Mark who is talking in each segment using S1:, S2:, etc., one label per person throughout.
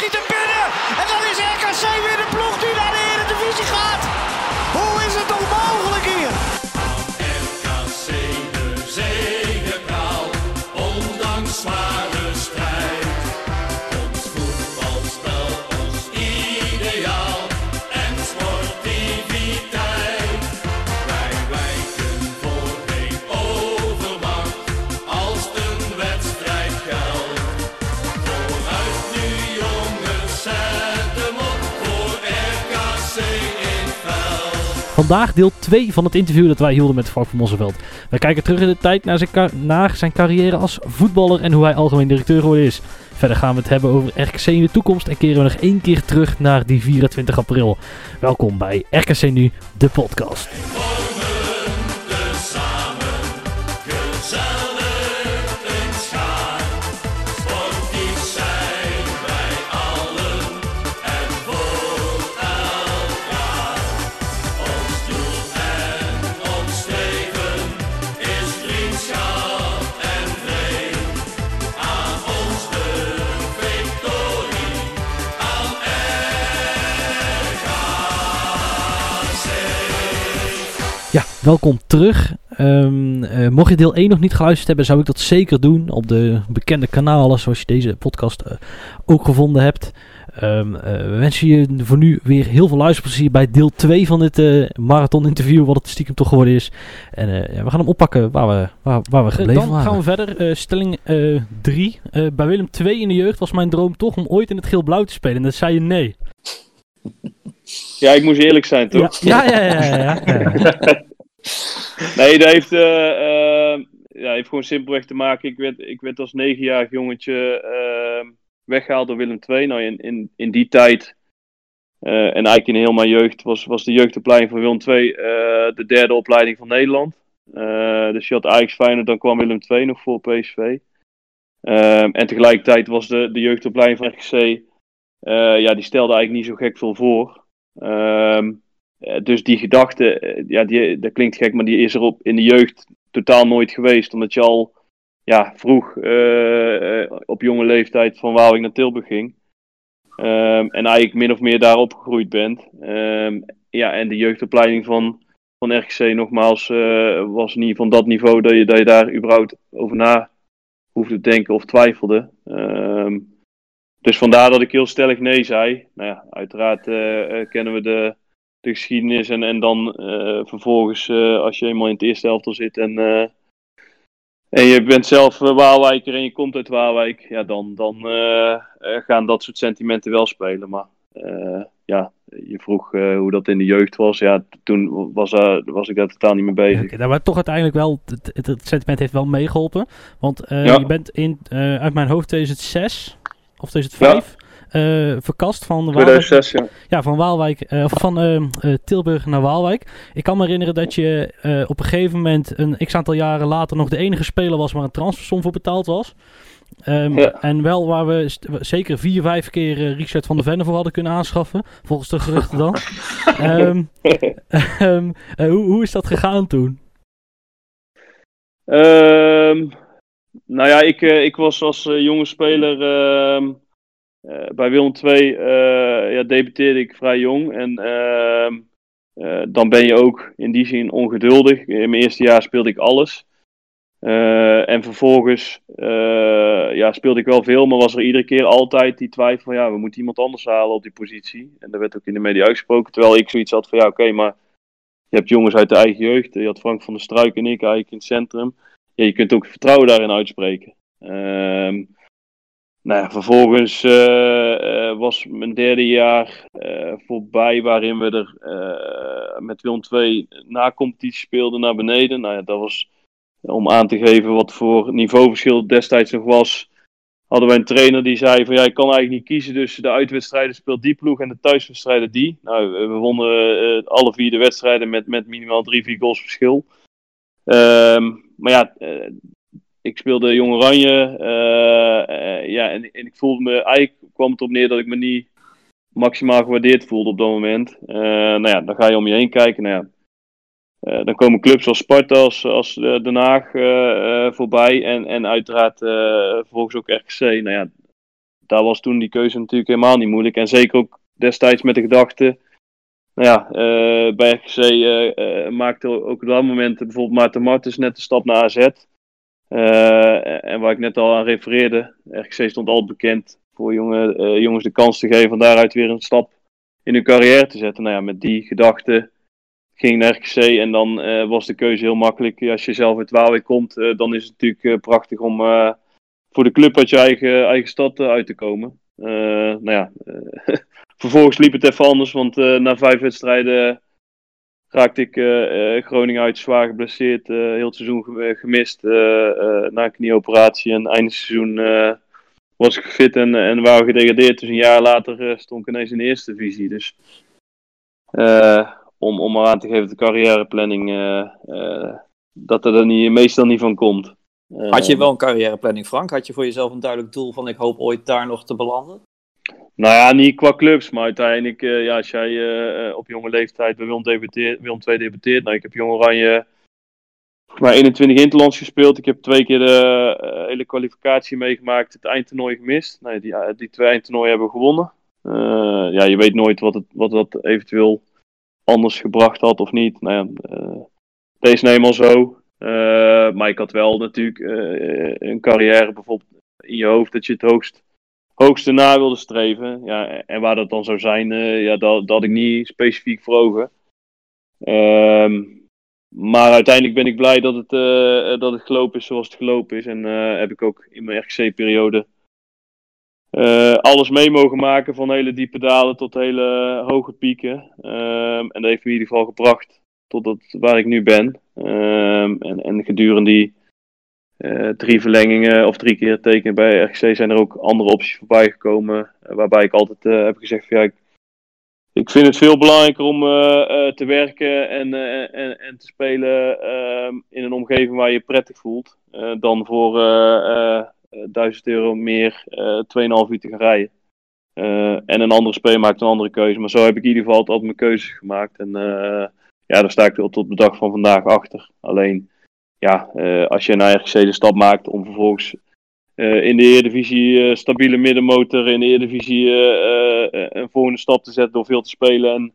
S1: schiet hem binnen. En dan
S2: Vandaag deel 2 van het interview dat wij hielden met Frank van Mosselveld. Wij kijken terug in de tijd naar zijn, carrière als voetballer en hoe hij algemeen directeur geworden is. Verder gaan we het hebben over RKC in de toekomst en keren we nog één keer terug naar die 24 april. Welkom bij RKC Nu, de podcast. Welkom terug. Ehm, eh, mocht je deel 1 nog niet geluisterd hebben, zou ik dat zeker doen op de bekende kanalen zoals je deze podcast eh, ook gevonden hebt. Ehm, eh, we wensen je voor nu weer heel veel luisterplezier bij deel 2 van dit eh, marathon interview, wat het stiekem toch geworden is. En eh, ja, we gaan hem oppakken waar we, waar, waar we gebleven
S3: Dan
S2: waren.
S3: gaan we verder. Eh, stelling 3. bij Willem 2 in de jeugd was mijn droom toch om ooit in het geel-blauw te spelen. En dat zei je nee.
S4: Ja, ik moest eerlijk zijn, toch?
S2: Ja, ja, ja, ja, ja, ja, ja.
S4: Nee, dat heeft, eh, eh, ja, heeft gewoon simpelweg te maken. Ik werd, ik werd als negenjarig jongetje eh, weggehaald door Willem II. Nou, in, in, in die tijd, eh, en eigenlijk in heel mijn jeugd, was, was de jeugdopleiding van Willem II de derde opleiding van Nederland. Dus je had Ajax Feyenoord, dan kwam Willem II nog voor PSV. Ehm, en tegelijkertijd was de, de jeugdopleiding van RGC, ja, die stelde eigenlijk niet zo gek veel voor. Ehm, eh, dus die gedachte, eh, ja, die, dat klinkt gek, maar die is er op, in de jeugd totaal nooit geweest. Omdat je al ja, vroeg eh, eh, op jonge leeftijd van Waalwijk naar Tilburg ging. Ehm, en eigenlijk min of meer daar opgegroeid bent. Ehm, ja, en de jeugdopleiding van, van RGC nogmaals eh, was niet van dat niveau dat je, dat je daar überhaupt over na hoefde te denken of twijfelde. Ehm, dus vandaar dat ik heel stellig nee zei. Nou ja, uiteraard eh, eh, kennen we de, de geschiedenis. En, en dan eh, vervolgens, eh, als je eenmaal in het eerste elftal zit en, eh, en je bent zelf Waalwijker en je komt uit Waalwijk, ja, dan, dan gaan dat soort sentimenten wel spelen. Maar ja, je vroeg hoe dat in de jeugd was. Ja, toen was, eh, was ik daar totaal niet mee bezig.
S3: Oké, nou, maar toch uiteindelijk wel, het, het, het sentiment heeft wel meegeholpen. Want
S4: Ja.
S3: je bent in, uit mijn hoofd 2006 of 2005 eh, verkast van Waalwijk,
S4: 2006, ja.
S3: ja, van, Waalwijk, eh, of van eh, Tilburg naar Waalwijk. Ik kan me herinneren dat je op een gegeven moment, een x aantal jaren later, nog de enige speler was waar een transfersom voor betaald was. Ehm,
S4: Ja.
S3: En wel waar we zeker vier, vijf keer Richard van der Venne voor hadden kunnen aanschaffen. Volgens de geruchten dan. Ehm, ehm, eh, hoe, hoe is dat gegaan toen?
S4: Nou ja, ik, ik was als jonge speler eh, bij Willem II, eh, ja, debuteerde ik vrij jong. En ehm, eh, dan ben je ook in die zin ongeduldig. In mijn eerste jaar speelde ik alles. En vervolgens ja, speelde ik wel veel, maar was er iedere keer altijd die twijfel van ja, we moeten iemand anders halen op die positie. En dat werd ook in de media uitgesproken, terwijl ik zoiets had van ja, oké, maar je hebt jongens uit de eigen jeugd. Je had Frank van der Struik en ik eigenlijk in het centrum. Ja, je kunt ook vertrouwen daarin uitspreken. Ehm, nou vervolgens eh, eh, was mijn derde jaar eh, voorbij, waarin we er met Willem II na competitie speelden naar beneden. Nou ja, dat was om aan te geven wat voor niveauverschil destijds nog was. Hadden wij een trainer die zei van ja, ik kan eigenlijk niet kiezen tussen de uitwedstrijden speelt die ploeg en de thuiswedstrijden die. Nou, we wonnen alle vier de wedstrijden met, met minimaal drie, vier goals verschil. Ehm, maar ja, ik speelde Jong Oranje. eh, eh, ja, en, en ik voelde me, eigenlijk kwam het op neer dat ik me niet maximaal gewaardeerd voelde op dat moment. Eh, nou ja, dan ga je om je heen kijken. Nou ja, dan komen clubs als Sparta, als, als Den Haag voorbij. En, en uiteraard vervolgens ook RKC. Nou ja, daar was toen die keuze natuurlijk helemaal niet moeilijk. En zeker ook destijds met de gedachte. Nou ja, bij RKC maakte ook op dat moment bijvoorbeeld Maarten Martens net de stap naar AZ. Eh, en waar ik net al aan refereerde, RKC stond altijd bekend voor eh, jongens de kans te geven van daaruit weer een stap in hun carrière te zetten. Nou ja, met die gedachte ging naar en dan eh, was de keuze heel makkelijk. Als je zelf uit Waalwijk komt, dan is het natuurlijk prachtig om voor de club uit je eigen, eigen stad uit te komen. Nou ja, vervolgens liep het even anders, want na vijf wedstrijden raakte ik eh, eh, Groningen uit, zwaar geblesseerd, eh, heel het seizoen ge- gemist na een knieoperatie. En einde seizoen was ik fit en, en waren we gedegradeerd. Dus een jaar later stond ik ineens in de eerste divisie. Dus om, om maar aan te geven de carrièreplanning, dat er, er niet, meestal niet van komt.
S5: Had je wel een carrièreplanning, Frank? Had je voor jezelf een duidelijk doel van ik hoop ooit daar nog te belanden?
S4: Nou ja, niet qua clubs, maar uiteindelijk, eh, ja, als jij eh, eh, op jonge leeftijd bij Willem, debuteert, II debuteert. Nou, ik heb Jong Oranje mij 21 interlands gespeeld. Ik heb twee keer de hele kwalificatie meegemaakt, het eindtoernooi gemist. Nee, die, die twee eindtoernooien hebben we gewonnen. Ja, je weet nooit wat, het, wat dat eventueel anders gebracht had of niet. Nou ja, deze is nou eenmaal zo. Maar ik had wel natuurlijk een carrière bijvoorbeeld in je hoofd dat je het hoogst hoogste na wilde streven. Ja, en waar dat dan zou zijn, eh, ja, dat, dat ik niet specifiek voor ogen. Ehm, maar uiteindelijk ben ik blij dat het, eh, dat het gelopen is zoals het gelopen is. En eh, heb ik ook in mijn RGC-periode alles mee mogen maken. Van hele diepe dalen tot hele hoge pieken. Ehm, en dat heeft me in ieder geval gebracht tot dat, waar ik nu ben. Ehm, en, en gedurende die drie verlengingen of drie keer tekenen bij RGC zijn er ook andere opties voorbij gekomen. eh, waarbij ik altijd eh, heb gezegd ja, ik, ik vind het veel belangrijker om eh, eh, te werken en, eh, en, en te spelen ehm, in een omgeving waar je je prettig voelt. eh, dan voor eh, eh, 1000 euro meer eh 2,5 uur te gaan rijden. Eh, en een andere speler maakt een andere keuze. Maar zo heb ik in ieder geval altijd mijn keuzes gemaakt. En eh, ja, daar sta ik tot de dag van vandaag achter. Alleen ja, eh, als je RGC de stap maakt om vervolgens eh, in de Eredivisie eh, stabiele middenmotor in de Eredivisie een volgende stap te zetten door veel te spelen en,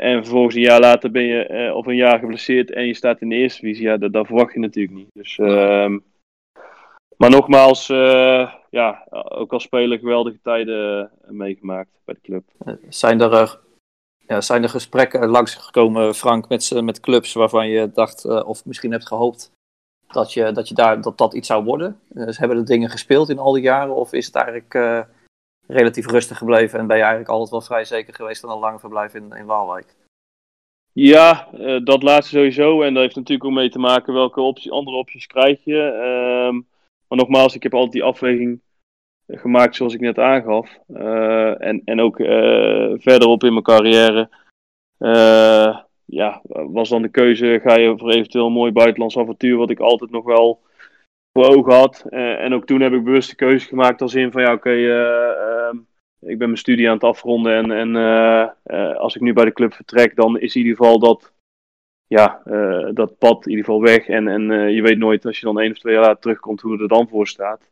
S4: en vervolgens een jaar later ben je of een jaar geblesseerd en je staat in de Eerste Divisie, ja, dat, verwacht je natuurlijk niet. Dus, ehm, maar nogmaals, ja, ook als speler geweldige tijden meegemaakt bij de club.
S5: Zijn er, ja, zijn er gesprekken langsgekomen, Frank, met, met clubs waarvan je dacht, eh, of misschien hebt gehoopt, dat, je, dat, je daar, dat dat iets zou worden? Dus hebben er dingen gespeeld in al die jaren, of is het eigenlijk eh, relatief rustig gebleven en ben je eigenlijk altijd wel vrij zeker geweest van een lang verblijf in, in Waalwijk?
S4: Ja, dat laatste sowieso. En dat heeft natuurlijk ook mee te maken welke optie, andere opties krijg je. Ehm, maar nogmaals, ik heb altijd die afweging gemaakt zoals ik net aangaf. Eh, en, en ook eh, verderop in mijn carrière. eh, ja, was dan de keuze, ga je voor eventueel een mooi buitenlands avontuur, wat ik altijd nog wel voor ogen had. En ook toen heb ik bewust de keuze gemaakt als in van ja, oké, eh, ehm, ik ben mijn studie aan het afronden en, en als ik nu bij de club vertrek, dan is in ieder geval dat, ja, dat pad in ieder geval weg. En, en je weet nooit als je dan één of twee jaar later terugkomt hoe het er dan voor staat.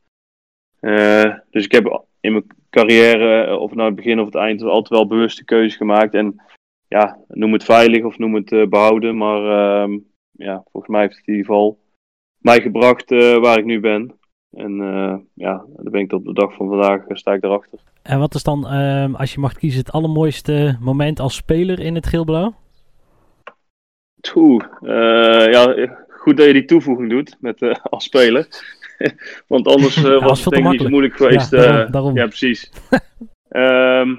S4: Eh, dus ik heb in mijn carrière, eh, of nou het begin of het eind, altijd wel bewuste keuzes gemaakt. En ja, noem het veilig of noem het eh, behouden. Maar ehm, ja, volgens mij heeft het in ieder geval mij gebracht waar ik nu ben. En eh, ja, dan ben ik tot de dag van vandaag, sta ik daarachter.
S3: En wat is dan, ehm, als je mag kiezen, het allermooiste moment als speler in het geel-blauw?
S4: Oeh, ja, goed dat je die toevoeging doet met, als speler. Want anders eh,
S3: was
S4: het denk ik niet zo moeilijk geweest.
S3: Ja,
S4: eh,
S3: daarom- daarom.
S4: ja precies. Ehm,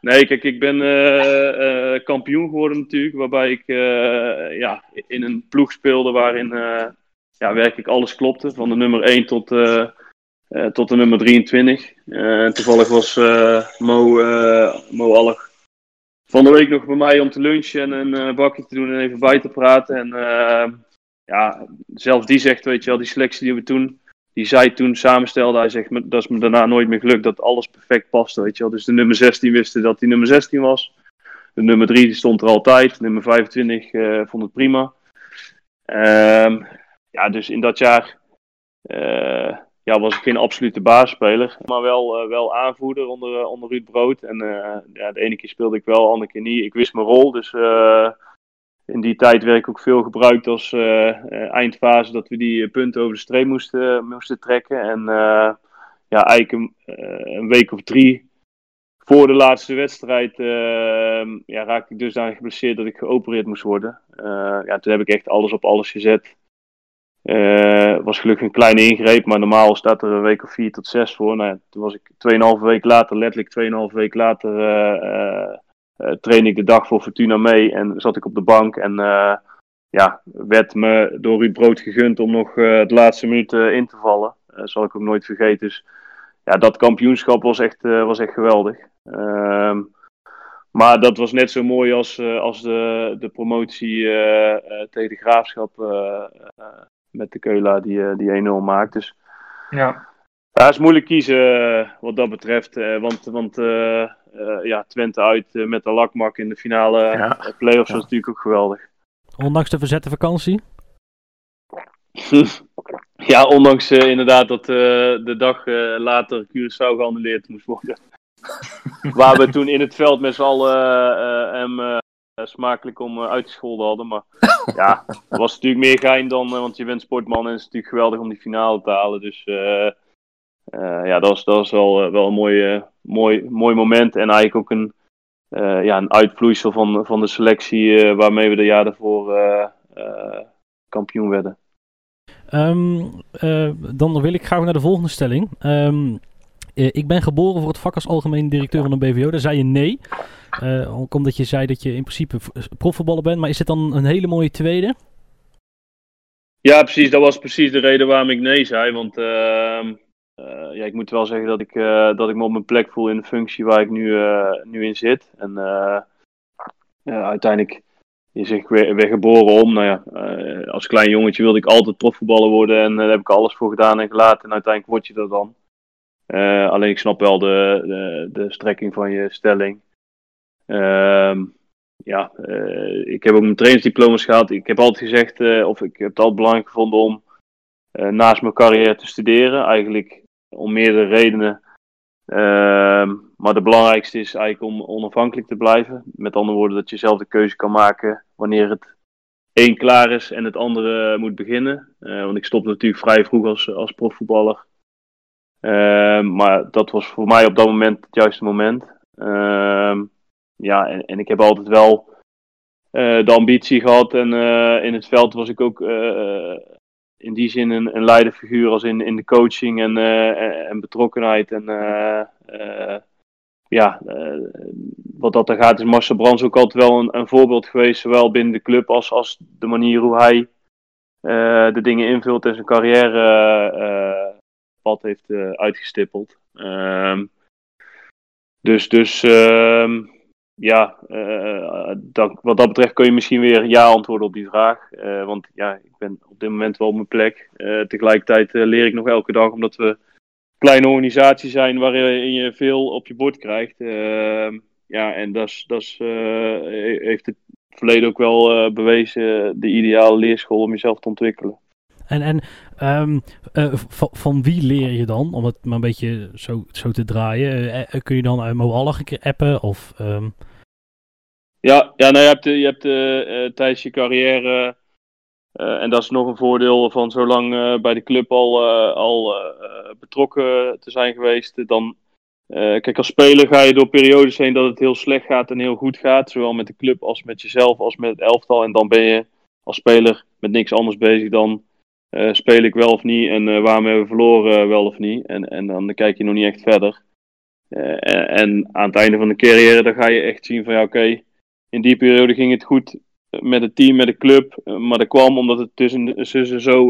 S4: nee, kijk, ik ben eh, kampioen geworden natuurlijk. Waarbij ik ja, in een ploeg speelde waarin ja, werkelijk alles klopte. Van de nummer 1 tot, tot de nummer 23. Eh, toevallig was Mo, Mo Allig van de week nog bij mij om te lunchen en een bakje te doen en even bij te praten. En ja, zelfs die zegt, weet je wel, die selectie die we toen, die zij toen samenstelden, hij zegt, "Me- dat is me daarna nooit meer gelukt, dat alles perfect paste, weet je wel. Dus de nummer 16 wisten dat hij nummer 16 was. De nummer 3 die stond er altijd. Nummer 25 eh, vond het prima. Ehm, ja, dus in dat jaar eh, ja, was ik geen absolute baasspeler. Maar wel, eh, wel aanvoerder onder, onder Ruud Brood. En ja, de ene keer speelde ik wel, de andere keer niet. Ik wist mijn rol, dus in die tijd werd ik ook veel gebruikt als eh, eh, eindfase dat we die eh, punten over de streep moesten, trekken. En ja, eigenlijk een, een week of drie voor de laatste wedstrijd eh, ja, raakte ik dusdanig geblesseerd dat ik geopereerd moest worden. Ja, toen heb ik echt alles op alles gezet. Eh was gelukkig een kleine ingreep, maar normaal staat er een week of vier tot zes voor. Nou ja, toen was ik 2,5 week later, letterlijk 2,5 week later, eh trainde ik de dag voor Fortuna mee en zat ik op de bank. En eh, ja, werd me door Ruud Brood gegund om nog eh, de laatste minuut in te vallen. Dat zal ik ook nooit vergeten. Dus ja, dat kampioenschap was echt, was echt geweldig. Ehm, maar dat was net zo mooi als, als de, de promotie tegen de graafschap met de Keula die, die 1-0 maakt. Dus
S5: Ja.
S4: Ja, het is moeilijk kiezen eh, wat dat betreft. eh, want want eh, eh, ja, Twente uit met de lakmak in de finale
S5: Ja.
S4: play-offs
S5: Ja.
S4: was natuurlijk ook geweldig.
S3: Ondanks de verzette vakantie.
S4: ja, ondanks inderdaad dat eh, de dag eh, later Curaçao geannuleerd moest worden. Waar we toen in het veld met z'n allen eh, eh, hem eh, smakelijk om uitgescholden hadden. Maar ja, het was natuurlijk meer gein dan, want je bent sportman en het is natuurlijk geweldig om die finale te halen. Dus ja, dat was, dat was wel, eh, wel een mooi, eh, mooi, mooi moment. En eigenlijk ook een, eh, ja, een uitvloeisel van, van de selectie eh, waarmee we de jaar daarvoor eh, eh, kampioen werden.
S3: Ehm, eh, dan wil ik graag naar de volgende stelling. Ehm, eh, ik ben geboren voor het vak als algemeen directeur van een BVO. Daar zei je nee. Eh, ook omdat je zei dat je in principe profvoetballer bent. Maar is dit dan een hele mooie tweede?
S4: Ja, precies. Dat was precies de reden waarom ik nee zei. Want ehm, eh, ja, ik moet wel zeggen dat ik, eh, dat ik me op mijn plek voel in de functie waar ik nu, eh, nu in zit. En eh, uiteindelijk is ik weer, weer geboren om. Nou ja, eh, als klein jongetje wilde ik altijd profvoetballer worden. En eh, daar heb ik alles voor gedaan en gelaten. En uiteindelijk word je dat dan. Eh, alleen ik snap wel de, de, de strekking van je stelling. Ehm, ja, eh, ik heb ook mijn trainersdiploma's gehad. Ik heb altijd gezegd, eh, of ik heb het altijd belangrijk gevonden om eh, naast mijn carrière te studeren. Eigenlijk om meerdere redenen. Ehm, maar de belangrijkste is eigenlijk om onafhankelijk te blijven. Met andere woorden, dat je zelf de keuze kan maken wanneer het één klaar is en het andere moet beginnen. Eh, want ik stopte natuurlijk vrij vroeg als, als profvoetballer. Ehm, maar dat was voor mij op dat moment het juiste moment. Ehm, ja, en, en ik heb altijd wel eh, de ambitie gehad. En eh, in het veld was ik ook in die zin een, een leiderfiguur als in, in de coaching en, eh, en, en betrokkenheid. En eh, eh, ja, eh, wat dat er gaat is Marcel Brands ook altijd wel een, een voorbeeld geweest. Zowel binnen de club als, als de manier hoe hij eh, de dingen invult en zijn carrière eh, pad heeft eh, uitgestippeld. Ehm, dus dus ehm, ja, eh, wat dat betreft kun je misschien weer ja antwoorden op die vraag. Eh, want ja, ik ben op dit moment wel op mijn plek. Eh, tegelijkertijd leer ik nog elke dag, omdat we een kleine organisatie zijn waarin je veel op je bord krijgt. Ja, en dat dat heeft het verleden ook wel bewezen de ideale leerschool om jezelf te ontwikkelen.
S3: En, en ehm, eh, van, wie leer je dan? Om het maar een beetje zo, zo te draaien. Eh, eh, kun je dan uh, appen? Of, ehm,
S4: Ja, ja nou, je hebt, je hebt tijdens je carrière, en dat is nog een voordeel van zo lang eh, bij de club al, al betrokken te zijn geweest, dan, kijk als speler ga je door periodes heen dat het heel slecht gaat en heel goed gaat, zowel met de club als met jezelf als met het elftal. En dan ben je als speler met niks anders bezig dan eh, speel ik wel of niet en eh, waarom hebben we verloren eh, wel of niet. En, en dan kijk je nog niet echt verder. En, en aan het einde van de carrière dan ga je echt zien van ja oké, in die periode ging het goed met het team, met de club. Maar dat kwam omdat het tussen, tussen zo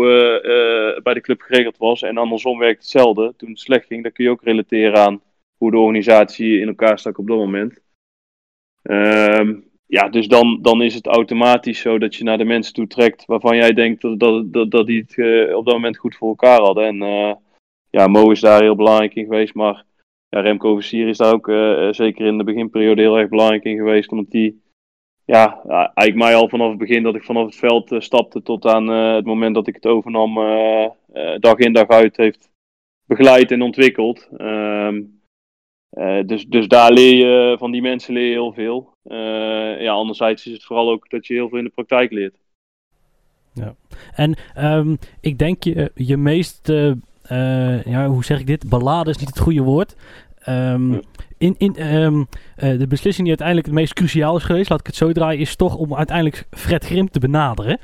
S4: bij de club geregeld was. En andersom werkt hetzelfde. Toen het slecht ging, dan kun je ook relateren aan hoe de organisatie in elkaar stak op dat moment. Ehm, ja, dus dan, dan is het automatisch zo dat je naar de mensen toe trekt waarvan jij denkt dat, dat, dat, dat die het eh, op dat moment goed voor elkaar hadden. En eh, ja, Mo is daar heel belangrijk in geweest, maar ja, Remco Versier is daar ook eh, zeker in de beginperiode heel erg belangrijk in geweest, omdat die ja, eigenlijk mij al vanaf het begin dat ik vanaf het veld stapte tot aan het moment dat ik het overnam, dag in dag uit heeft begeleid en ontwikkeld. Ehm, eh, dus, dus daar leer je, van die mensen leer je heel veel. Eh, ja, anderzijds is het vooral ook dat je heel veel in de praktijk leert.
S3: En ehm, ik denk je, je meest, eh, ja, hoe zeg ik dit? Beladen is niet het goede woord. Ehm,
S4: Ja.
S3: in, in, ehm, eh, de beslissing die uiteindelijk het meest cruciaal is geweest, laat ik het zo draaien, is toch om uiteindelijk Fred Grim te benaderen.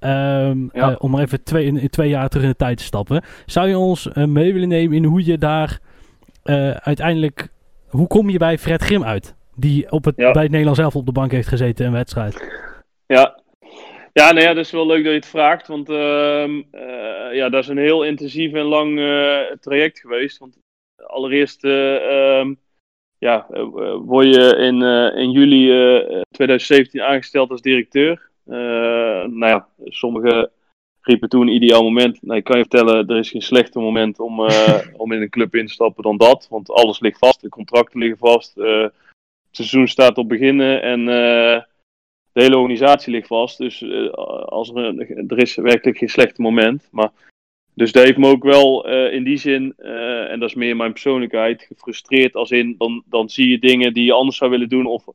S4: Ja.
S3: om maar even twee, in, in twee jaar terug in de tijd te stappen. Zou je ons mee willen nemen in hoe je daar eh, uiteindelijk, hoe kom je bij Fred Grim uit? Die op het,
S4: Ja.
S3: bij het Nederlands zelf op de bank heeft gezeten in een wedstrijd.
S4: Ja. Ja, nou ja, dat is wel leuk dat je het vraagt. Want ehm, eh, ja, dat is een heel intensief en lang eh, traject geweest. Want allereerst eh, ehm, ja, word je in, in juli eh, 2017 aangesteld als directeur. Eh, nou ja, sommigen riepen toen ideaal moment. Nou, ik kan je vertellen, er is geen slechter moment om, eh, om in een club in te stappen dan dat. Want alles ligt vast, de contracten liggen vast. eh, het seizoen staat op beginnen en eh, de hele organisatie ligt vast. Dus als er, er is werkelijk geen slechte moment. Maar, dus dat heeft me ook wel in die zin, en dat is meer mijn persoonlijkheid, gefrustreerd. Als in, dan, dan zie je dingen die je anders zou willen doen of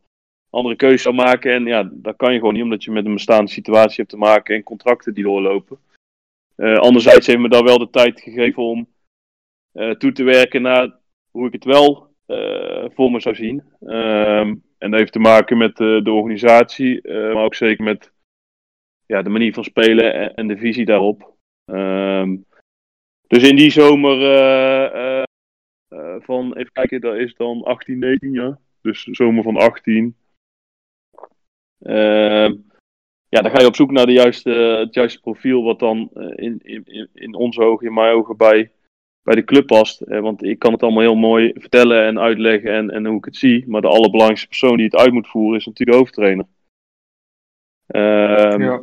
S4: andere keuzes zou maken. En ja, dat kan je gewoon niet, omdat je met een bestaande situatie hebt te maken en contracten die doorlopen. Eh, anderzijds heeft me daar wel de tijd gegeven om eh, toe te werken naar hoe ik het wel eh, voor me zou zien. Ehm, en dat heeft te maken met de organisatie, maar ook zeker met ja, de manier van spelen en, de visie daarop. Ehm, dus in die zomer van, even kijken, dat is dan 18, 19 jaar. Dus zomer van 18. Ehm, ja, dan ga je op zoek naar de juiste, het juiste profiel, wat dan eh, in, in, in- onze ogen, in mijn ogen, bij, bij de club past. Eh, want ik kan het allemaal heel mooi vertellen en uitleggen en, en hoe ik het zie. Maar de allerbelangrijkste persoon die het uit moet voeren is natuurlijk de hoofdtrainer. Ehm,
S5: Ja.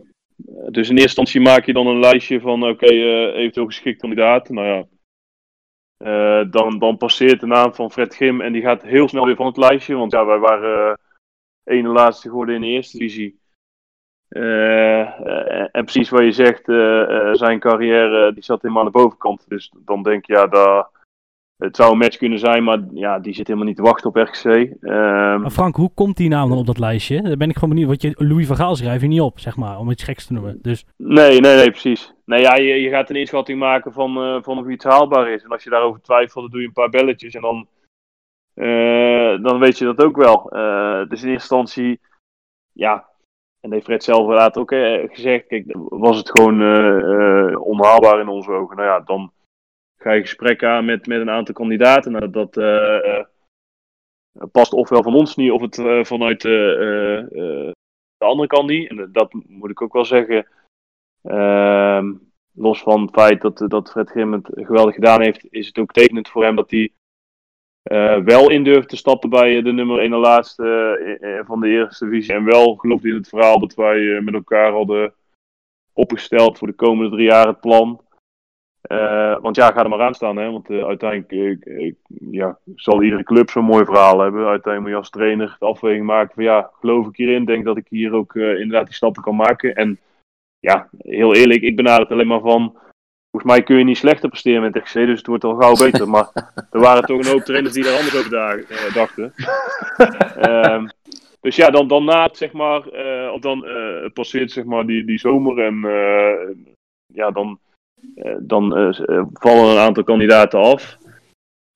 S4: Dus in eerste instantie maak je dan een lijstje van, oké, eh, eventueel geschikte kandidaten. Nou ja, dan, dan passeert de naam van Fred Grim en die gaat heel snel weer van het lijstje. Want ja, wij waren ene laatste geworden in de eerste divisie. Eh, eh, en precies wat je zegt, eh, zijn carrière die zat helemaal aan de bovenkant. Dus dan denk je, ja, dat, het zou een match kunnen zijn, maar ja, die zit helemaal niet te wachten op RKC. Ehm,
S3: Maar Frank, hoe komt die naam dan op dat lijstje? Daar ben ik gewoon benieuwd. Want je, Louis van Gaal schrijf je niet op, zeg maar, om iets geks te noemen. Dus
S4: Nee, nee, nee, precies. Nee, ja, je, je gaat een inschatting maken van, eh, van of iets haalbaar is. En als je daarover twijfelt, dan doe je een paar belletjes en dan, dan weet je dat ook wel. Eh, dus in eerste instantie, ja, en heeft Fred zelf inderdaad ook eh, gezegd, kijk, was het gewoon eh, eh, onhaalbaar in onze ogen. Nou ja, dan ga je gesprek aan met, met een aantal kandidaten. Nou, dat eh, eh, past ofwel van ons niet, of het eh, vanuit eh, eh, eh, de andere kant niet. En dat moet ik ook wel zeggen. Ehm, los van het feit dat, dat Fred het geweldig gedaan heeft, is het ook tekenend voor hem dat hij eh, wel in durft te stappen bij de nummer 1 laatste eh, eh, van de eerste divisie. En wel gelooft in het verhaal dat wij eh, met elkaar hadden opgesteld voor de komende drie jaar het plan. Eh, want ja, ga er maar aan staan, hè? want eh, uiteindelijk eh, eh, ja, zal iedere club zo'n mooi verhaal hebben. Uiteindelijk moet je als trainer de afweging maken van ja, geloof ik hierin, denk dat ik hier ook eh, inderdaad die stappen kan maken. En ja, heel eerlijk, ik benader het alleen maar van. Volgens mij kun je niet slechter presteren met RKC, dus het wordt al gauw beter. Maar er waren toch een hoop trainers die daar anders over eh, dachten. Ehm, dus ja, dan, dan na het, zeg maar, eh, of dan eh, passeert zeg maar die, die zomer en ja, dan, dan vallen een aantal kandidaten af.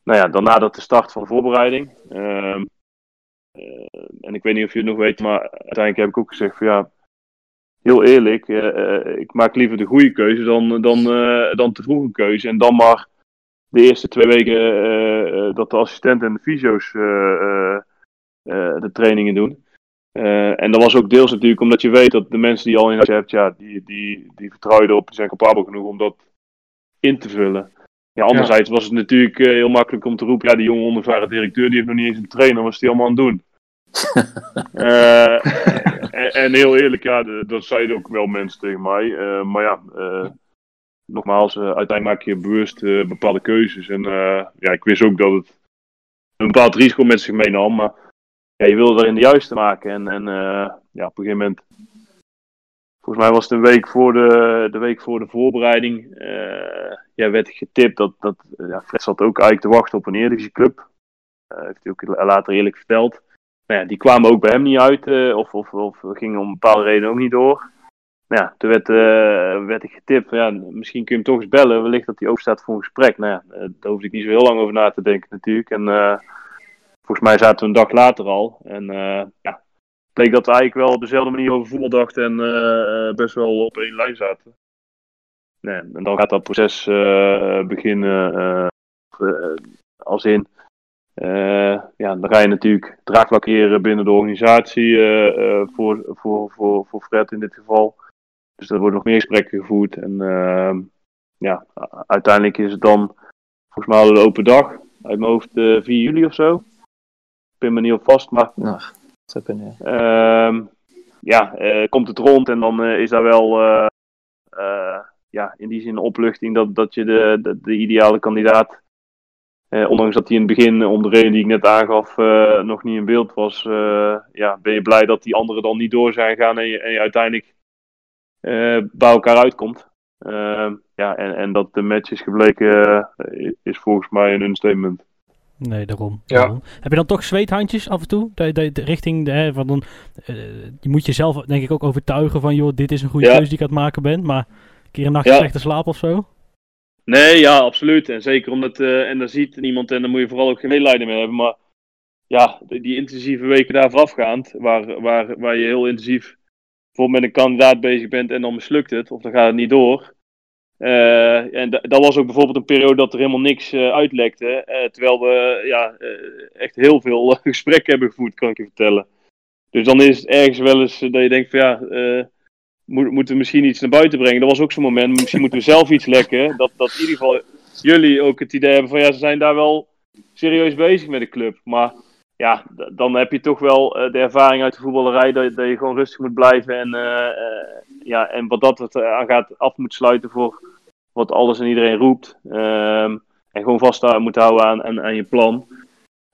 S4: Nou ja, dan nadat de start van de voorbereiding. Ehm, eh, en ik weet niet of je het nog weet, maar uiteindelijk heb ik ook gezegd van ja, heel eerlijk, eh, eh, ik maak liever de goede keuze dan, dan, eh, dan te vroeg een keuze. En dan maar de eerste twee weken dat de assistenten en de fysio's de trainingen doen. En dat was ook deels natuurlijk omdat je weet dat de mensen die je al in huis hebt, ja, die, die, die vertrouw je erop, die zijn capabel genoeg om dat in te vullen. Ja, anderzijds was het natuurlijk heel makkelijk om te roepen, ja, die jonge onervaren directeur, die heeft nog niet eens een trainer, wat is die allemaal aan het doen? Eh, en, heel eerlijk, ja, dat zeiden ook wel mensen tegen mij. Eh, maar ja, eh, nogmaals, uiteindelijk maak je bewust bepaalde keuzes. En ja, ik wist ook dat het een bepaald risico met zich meenam. Maar ja, je wilde erin de juiste maken. En, en ja, op een gegeven moment, volgens mij was het een week voor de, de week voor de voorbereiding. ja, werd getipt dat, dat ja, Fred zat ook eigenlijk te wachten op een Eredivisieclub. Uh, heeft hij ook later eerlijk verteld. Ja, die kwamen ook bij hem niet uit, uh, of, of, of gingen om bepaalde redenen ook niet door. Nou ja, toen werd, uh, werd ik getipt ja, misschien kun je hem toch eens bellen, wellicht dat hij open staat voor een gesprek. Nou ja, daar hoefde ik niet zo heel lang over na te denken natuurlijk. En volgens mij zaten we een dag later al. En ja, bleek dat we eigenlijk wel op dezelfde manier over voetbal dachten en best wel op één lijn zaten. Nee, en dan gaat dat proces beginnen als in. Ja, dan ga je natuurlijk draagvlak creëren binnen de organisatie voor, voor, voor, voor Fred in dit geval. Dus er worden nog meer gesprekken gevoerd. En ehm, ja, uiteindelijk is het dan volgens mij een open dag. Uit mijn hoofd 4 juli of zo. Ik ben me niet op vast, maar...
S5: Nou,
S4: ja, ehm, ja komt het rond en dan is daar wel ja, in die zin een opluchting dat, dat je de, de, de ideale kandidaat, eh, ondanks dat hij in het begin, om de reden die ik net aangaf, eh, nog niet in beeld was, eh, ja, ben je blij dat die anderen dan niet door zijn gegaan en je, en je uiteindelijk eh, bij elkaar uitkomt. Ehm, ja, en, en dat de match is gebleken, is volgens mij een understatement.
S3: Nee, daarom.
S5: Ja.
S3: daarom. Heb je dan toch zweethandjes af en toe? De, de, de richting, de, hè, van dan, uh, je moet jezelf denk ik ook overtuigen van, joh, dit is een goede
S4: Ja.
S3: keuze die ik aan het maken ben. Maar een keer een nachtje
S4: Ja.
S3: slechte slaap of zo?
S4: Nee, ja, absoluut. En zeker omdat, eh, en daar ziet niemand en daar moet je vooral ook geen medelijden mee hebben. Maar ja, die, intensieve weken daar voorafgaand, waar, waar, waar je heel intensief voor met een kandidaat bezig bent en dan mislukt het, of dan gaat het niet door. Eh, en da- dat was ook bijvoorbeeld een periode dat er helemaal niks eh, uitlekte. terwijl we ja, echt heel veel gesprekken hebben gevoerd, kan ik je vertellen. Dus dan is het ergens wel eens dat je denkt van ja, moet, moeten we misschien iets naar buiten brengen. Dat was ook zo'n moment. Misschien moeten we zelf iets lekken. Dat, dat in ieder geval jullie ook het idee hebben van ja, ze zijn daar wel serieus bezig met de club. Maar ja, dan heb je toch wel eh, de ervaring uit de voetballerij dat, dat je gewoon rustig moet blijven. En, eh, eh, ja, en wat dat het aan gaat af moet sluiten voor wat alles en iedereen roept. Ehm, en gewoon vast moet houden aan, aan, aan je plan.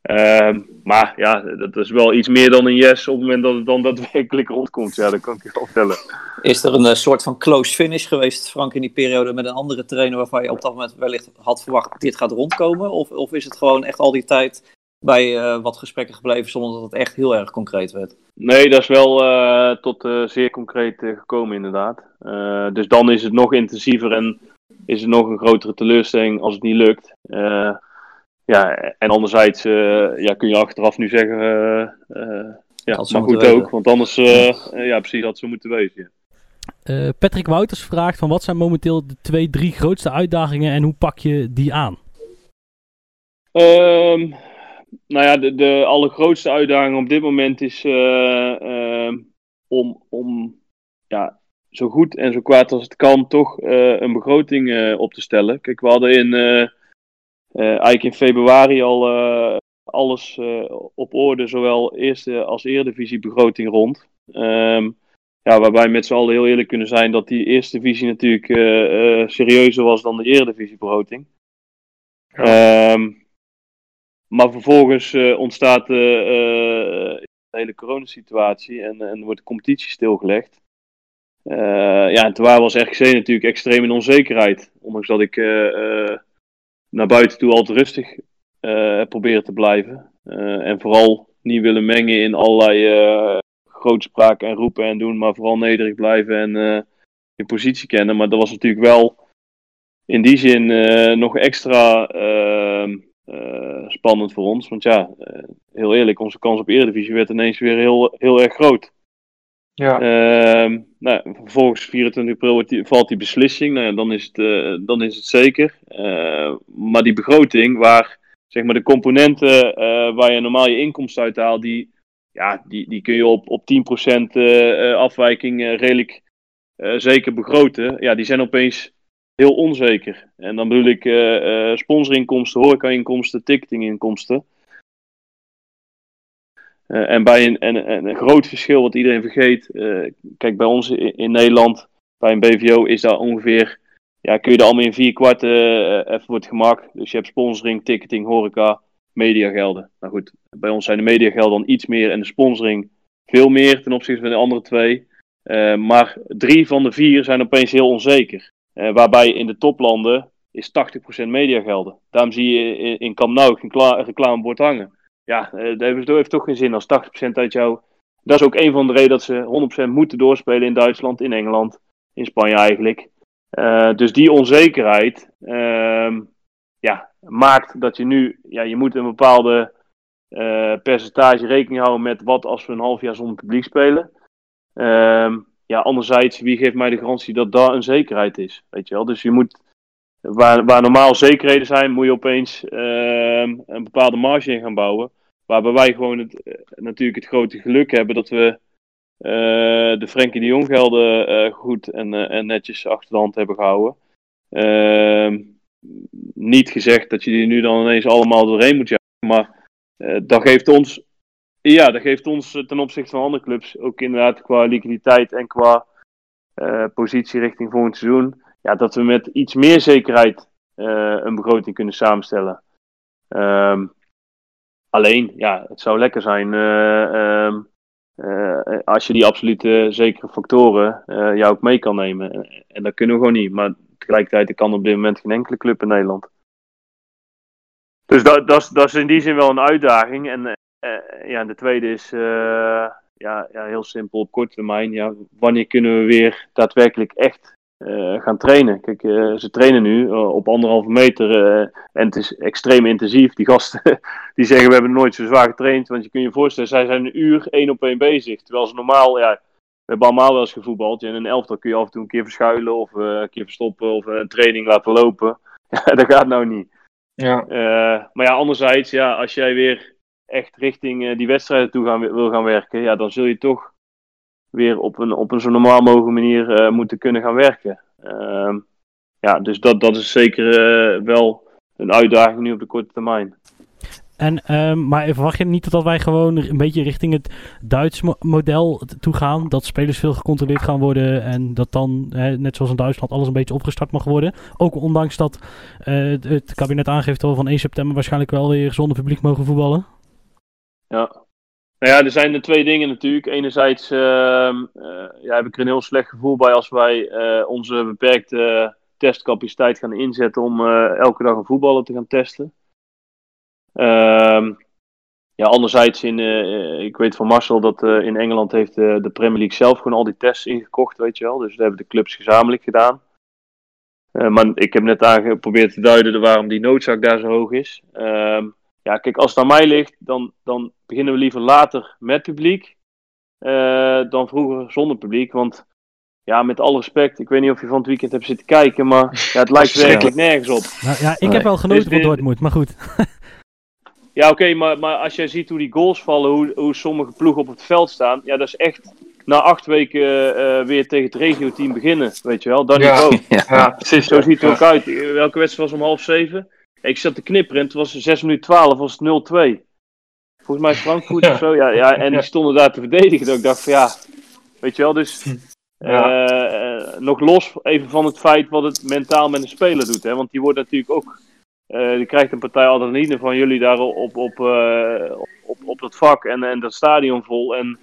S4: Ehm, maar ja, dat is wel iets meer dan een yes op het moment dat het dan daadwerkelijk rondkomt. Ja, dat kan ik je wel vertellen.
S5: Is er een eh, soort van close finish geweest, Frank, in die periode met een andere trainer waarvan je op dat moment wellicht had verwacht dit gaat rondkomen? Of, of is het gewoon echt al die tijd bij eh, wat gesprekken gebleven zonder dat het echt heel erg concreet werd?
S4: Nee, dat is wel eh, tot zeer concreet gekomen, inderdaad. Dus dan is het nog intensiever en is het nog een grotere teleurstelling als het niet lukt. Ja, en anderzijds eh, ja, kun je achteraf nu zeggen, eh, eh, ja,
S5: ze
S4: maar goed
S5: weten.
S4: ook, want anders, ja, precies, had ze moeten wezen. ja.
S3: Eh, Patrick Wouters vraagt van wat zijn momenteel de twee, drie grootste uitdagingen en hoe pak je die aan?
S4: Ehm, nou ja, de, de allergrootste uitdaging op dit moment is eh, ehm, om, om ja, zo goed en zo kwaad als het kan toch eh, een begroting eh, op te stellen. Kijk, we hadden in, eigenlijk in februari al eh, alles eh, op orde, zowel eerste als eredivisie begroting rond. Ehm, ja, waarbij we met z'n allen heel eerlijk kunnen zijn dat die eerste divisie natuurlijk eh, eh, serieuzer was dan de eredivisie begroting. Ehm, maar vervolgens eh, ontstaat eh, eh, de hele coronasituatie en, en wordt de competitie stilgelegd. Eh, ja, en toen als RGC natuurlijk extreem in onzekerheid. Ondanks dat ik eh, eh, naar buiten toe altijd rustig eh proberen te blijven. Eh, en vooral niet willen mengen in allerlei eh grootspraak en roepen en doen, maar vooral nederig blijven en je positie kennen. Maar dat was natuurlijk wel in die zin nog extra ehm, eh, spannend voor ons. Want ja, heel eerlijk, onze kans op Eredivisie werd ineens weer heel, heel erg groot.
S5: Ja.
S4: Ehm, nou, vervolgens 24 april valt die beslissing. Nou ja, dan, is het, eh, dan is het zeker. Eh, maar die begroting, waar zeg maar, de componenten eh, waar je normaal je inkomsten uit haalt, die, ja, die, die kun je op, op 10% eh, afwijking redelijk zeker begroten. Ja, die zijn opeens heel onzeker. En dan bedoel ik sponsorinkomsten, horeca-inkomsten, ticketinginkomsten. Eh, en bij een, en, en een groot verschil wat iedereen vergeet. eh, kijk, bij ons in, Nederland, bij een BVO, is daar ongeveer. Ja, kun je er allemaal in vier kwart eh, even voor het gemak. Dus je hebt sponsoring, ticketing, horeca, mediagelden. Nou goed, bij ons zijn de mediagelden dan iets meer en de sponsoring veel meer ten opzichte van de andere twee. Maar drie van de vier zijn opeens heel onzeker. Waarbij in de toplanden is 80% mediagelden. Daarom zie je in, in Nou geen reclamebord hangen. Ja, eh, dat heeft, toch geen zin als 80% uit jou... Dat is ook een van de redenen dat ze 100% moeten doorspelen in Duitsland, in Engeland, in Spanje eigenlijk. Eh, dus die onzekerheid ehm, ja, maakt dat je nu... Ja, je moet een bepaalde eh, percentage rekening houden met wat als we een half jaar zonder publiek spelen. Ehm, ja, anderzijds, wie geeft mij de garantie dat daar een zekerheid is? Weet je wel? Dus je moet, waar, waar normaal zekerheden zijn, moet je opeens ehm, een bepaalde marge in gaan bouwen. Waarbij wij gewoon het, eh, natuurlijk het grote geluk hebben dat we eh, de Frenkie de Jong gelden eh, goed en, netjes achter de hand hebben gehouden. Ehm, niet gezegd dat je die nu dan ineens allemaal doorheen moet jagen, maar dat geeft ons ja, dat geeft ons ten opzichte van andere clubs ook inderdaad qua liquiditeit en qua positie richting volgend seizoen. Ja, dat we met iets meer zekerheid een begroting kunnen samenstellen. Ehm, alleen, ja, het zou lekker zijn eh, ehm, eh, als je die absolute zekere factoren eh jou ook mee kan nemen. En, dat kunnen we gewoon niet. Maar tegelijkertijd kan op dit moment geen enkele club in Nederland. Dus dat, dat, is, dat in die zin wel een uitdaging. En eh, ja, de tweede is eh, ja, ja, heel simpel op korte termijn. Ja, wanneer kunnen we weer daadwerkelijk echt eh, gaan trainen? Kijk, eh, ze trainen nu eh, op anderhalve meter en het is extreem intensief. Die gasten die zeggen we hebben nooit zo zwaar getraind. Want je kunt je voorstellen, zij zijn een uur één op één bezig. Terwijl ze normaal, ja, we hebben allemaal wel eens gevoetbald. En in een elftal kun je af en toe een keer verschuilen of een keer verstoppen of een training laten lopen. Dat gaat nou niet.
S6: Ja.
S4: Maar ja, anderzijds, ja, als jij weer echt richting die wedstrijden toe gaan, wil gaan werken, ja, dan zul je toch weer op een, op een zo normaal mogelijke manier eh, moeten kunnen gaan werken. Ehm, ja, dus dat, dat is zeker eh, wel een uitdaging nu op de korte termijn.
S3: En, ehm, maar verwacht je niet dat wij gewoon een beetje richting het Duits mo- model toe gaan? Dat spelers veel gecontroleerd gaan worden en dat dan, hè, net zoals in Duitsland, alles een beetje opgestart mag worden. Ook ondanks dat eh, het, het kabinet aangeeft dat we van 1 september waarschijnlijk wel weer zonder publiek mogen voetballen.
S4: Ja. Nou ja, er zijn er twee dingen natuurlijk. Enerzijds ehm, eh, ja, heb ik er een heel slecht gevoel bij als wij eh, onze beperkte testcapaciteit gaan inzetten om eh, elke dag een voetballer te gaan testen. Ehm, ja, anderzijds, in, ik weet van Marcel dat in Engeland heeft de Premier League zelf gewoon al die tests ingekocht, weet je wel. Dus dat hebben de clubs gezamenlijk gedaan. Maar ik heb net aangeprobeerd te duiden waarom die noodzaak daar zo hoog is. Ehm, ja, kijk, als het aan mij ligt, dan, dan beginnen we liever later met publiek eh, dan vroeger zonder publiek. Want ja, met alle respect, ik weet niet of je van het weekend hebt zitten kijken, maar ja, het lijkt werkelijk nergens op.
S3: Nou, ja, ik
S5: Nee.
S3: heb wel genoten
S4: Dus
S3: van Dortmund, maar goed.
S4: Ja, oké, maar, maar als jij ziet hoe die goals vallen, hoe, hoe sommige ploegen op het veld staan, ja, dat is echt na acht weken eh, weer tegen het regio-team beginnen, weet je wel. Dat
S6: Ja.
S4: niveau.
S6: Ja, precies.
S4: Zo ziet het
S6: Ja.
S4: ook uit. Welke wedstrijd was om half zeven? Ik zat te knipperen en het was 6 minuten 12, was het 0-2. Volgens mij is Frankfurt
S6: Ja.
S4: of zo. Ja, ja, en die stonden daar te verdedigen. Dat ik dacht van ja, weet je wel, dus
S6: Ja.
S4: eh, eh, nog los even van het feit wat het mentaal met een speler doet. Hè? Want die wordt natuurlijk ook, eh, die krijgt een partij adrenaline van jullie daar op, op, op, op, op dat vak en, en dat stadion vol. En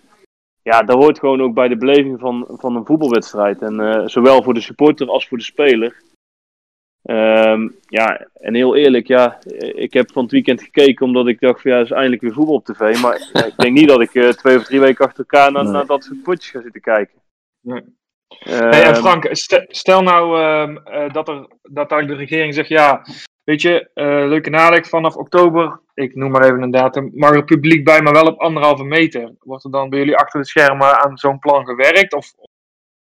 S4: ja, dat hoort gewoon ook bij de beleving van, van een voetbalwedstrijd. En zowel voor de supporter als voor de speler. Ehm, ja, en heel eerlijk, ja, ik heb van het weekend gekeken omdat ik dacht van ja, is eindelijk weer voetbal op tv. Maar ja, ik denk niet dat ik eh, twee of drie weken achter elkaar naar,
S5: Nee.
S4: naar dat soort potjes ga zitten kijken.
S6: Nee.
S4: Ehm,
S6: Hey, en Frank, st- stel nou ehm, eh, dat, er, dat de regering zegt, ja, weet je, eh, leuke nadenk, vanaf oktober, ik noem maar even een datum, mag er publiek bij, maar wel op anderhalve meter. Wordt er dan bij jullie achter de schermen aan zo'n plan gewerkt of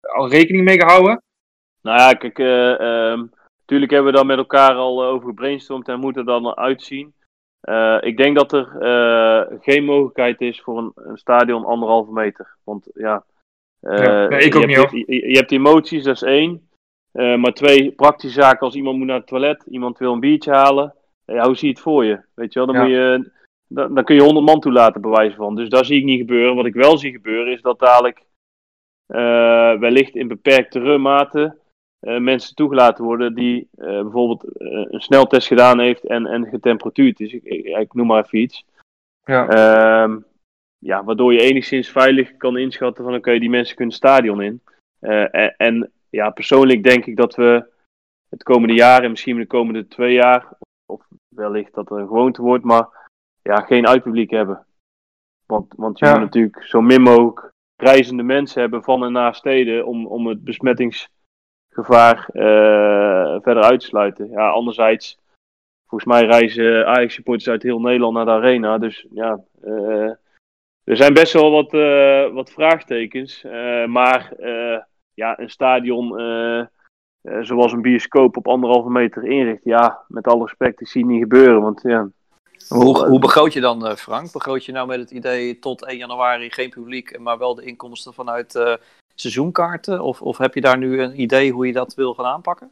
S6: al rekening mee gehouden?
S4: Nou ja, kijk, natuurlijk hebben we daar met elkaar al eh, over gebrainstormd en hoe moet het dan uitzien. Eh, ik denk dat er eh, geen mogelijkheid is voor een, een stadion anderhalve meter. Want ja,
S6: Ja, nee, ik ook
S4: je,
S6: niet,
S4: hebt, je, je hebt emoties, dat is één. Maar twee, praktische zaken als iemand moet naar het toilet, iemand wil een biertje halen. Ja, hoe zie je het voor je? Weet je wel, dan,
S6: Ja.
S4: moet je, dan, dan kun je honderd man toelaten, bij wijze van. Dus dat zie ik niet gebeuren. Wat ik wel zie gebeuren is dat dadelijk wellicht in beperktere mate eh, mensen toegelaten worden die eh, bijvoorbeeld eh, een sneltest gedaan heeft en, en getemperatuurd is. Ik, ik, ik noem maar even iets.
S6: Ja.
S4: Ehm, ja, waardoor je enigszins veilig kan inschatten van oké, die mensen kunnen het stadion in. En, en ja, persoonlijk denk ik dat we het komende jaar en misschien de komende twee jaar, of wellicht dat er een gewoonte wordt, maar ja, geen uitpubliek hebben. Want, want je
S6: Ja.
S4: moet natuurlijk zo min mogelijk reizende mensen hebben van en naar steden om, om het besmettingsgevaar eh, verder uit te sluiten. Ja, anderzijds, volgens mij reizen Ajax-supporters uit heel Nederland naar de arena. Dus ja, eh, er zijn best wel wat, eh, wat vraagtekens. maar ja, een stadion zoals een bioscoop op anderhalve meter inrichten. Ja, met alle respect, ik zie het niet gebeuren. Want ja,
S5: Hoe, hoe begroot je dan, Frank? Begroot je nou met het idee tot 1 januari geen publiek, maar wel de inkomsten vanuit seizoenkaarten? Of, of heb je daar nu een idee hoe je dat wil gaan aanpakken?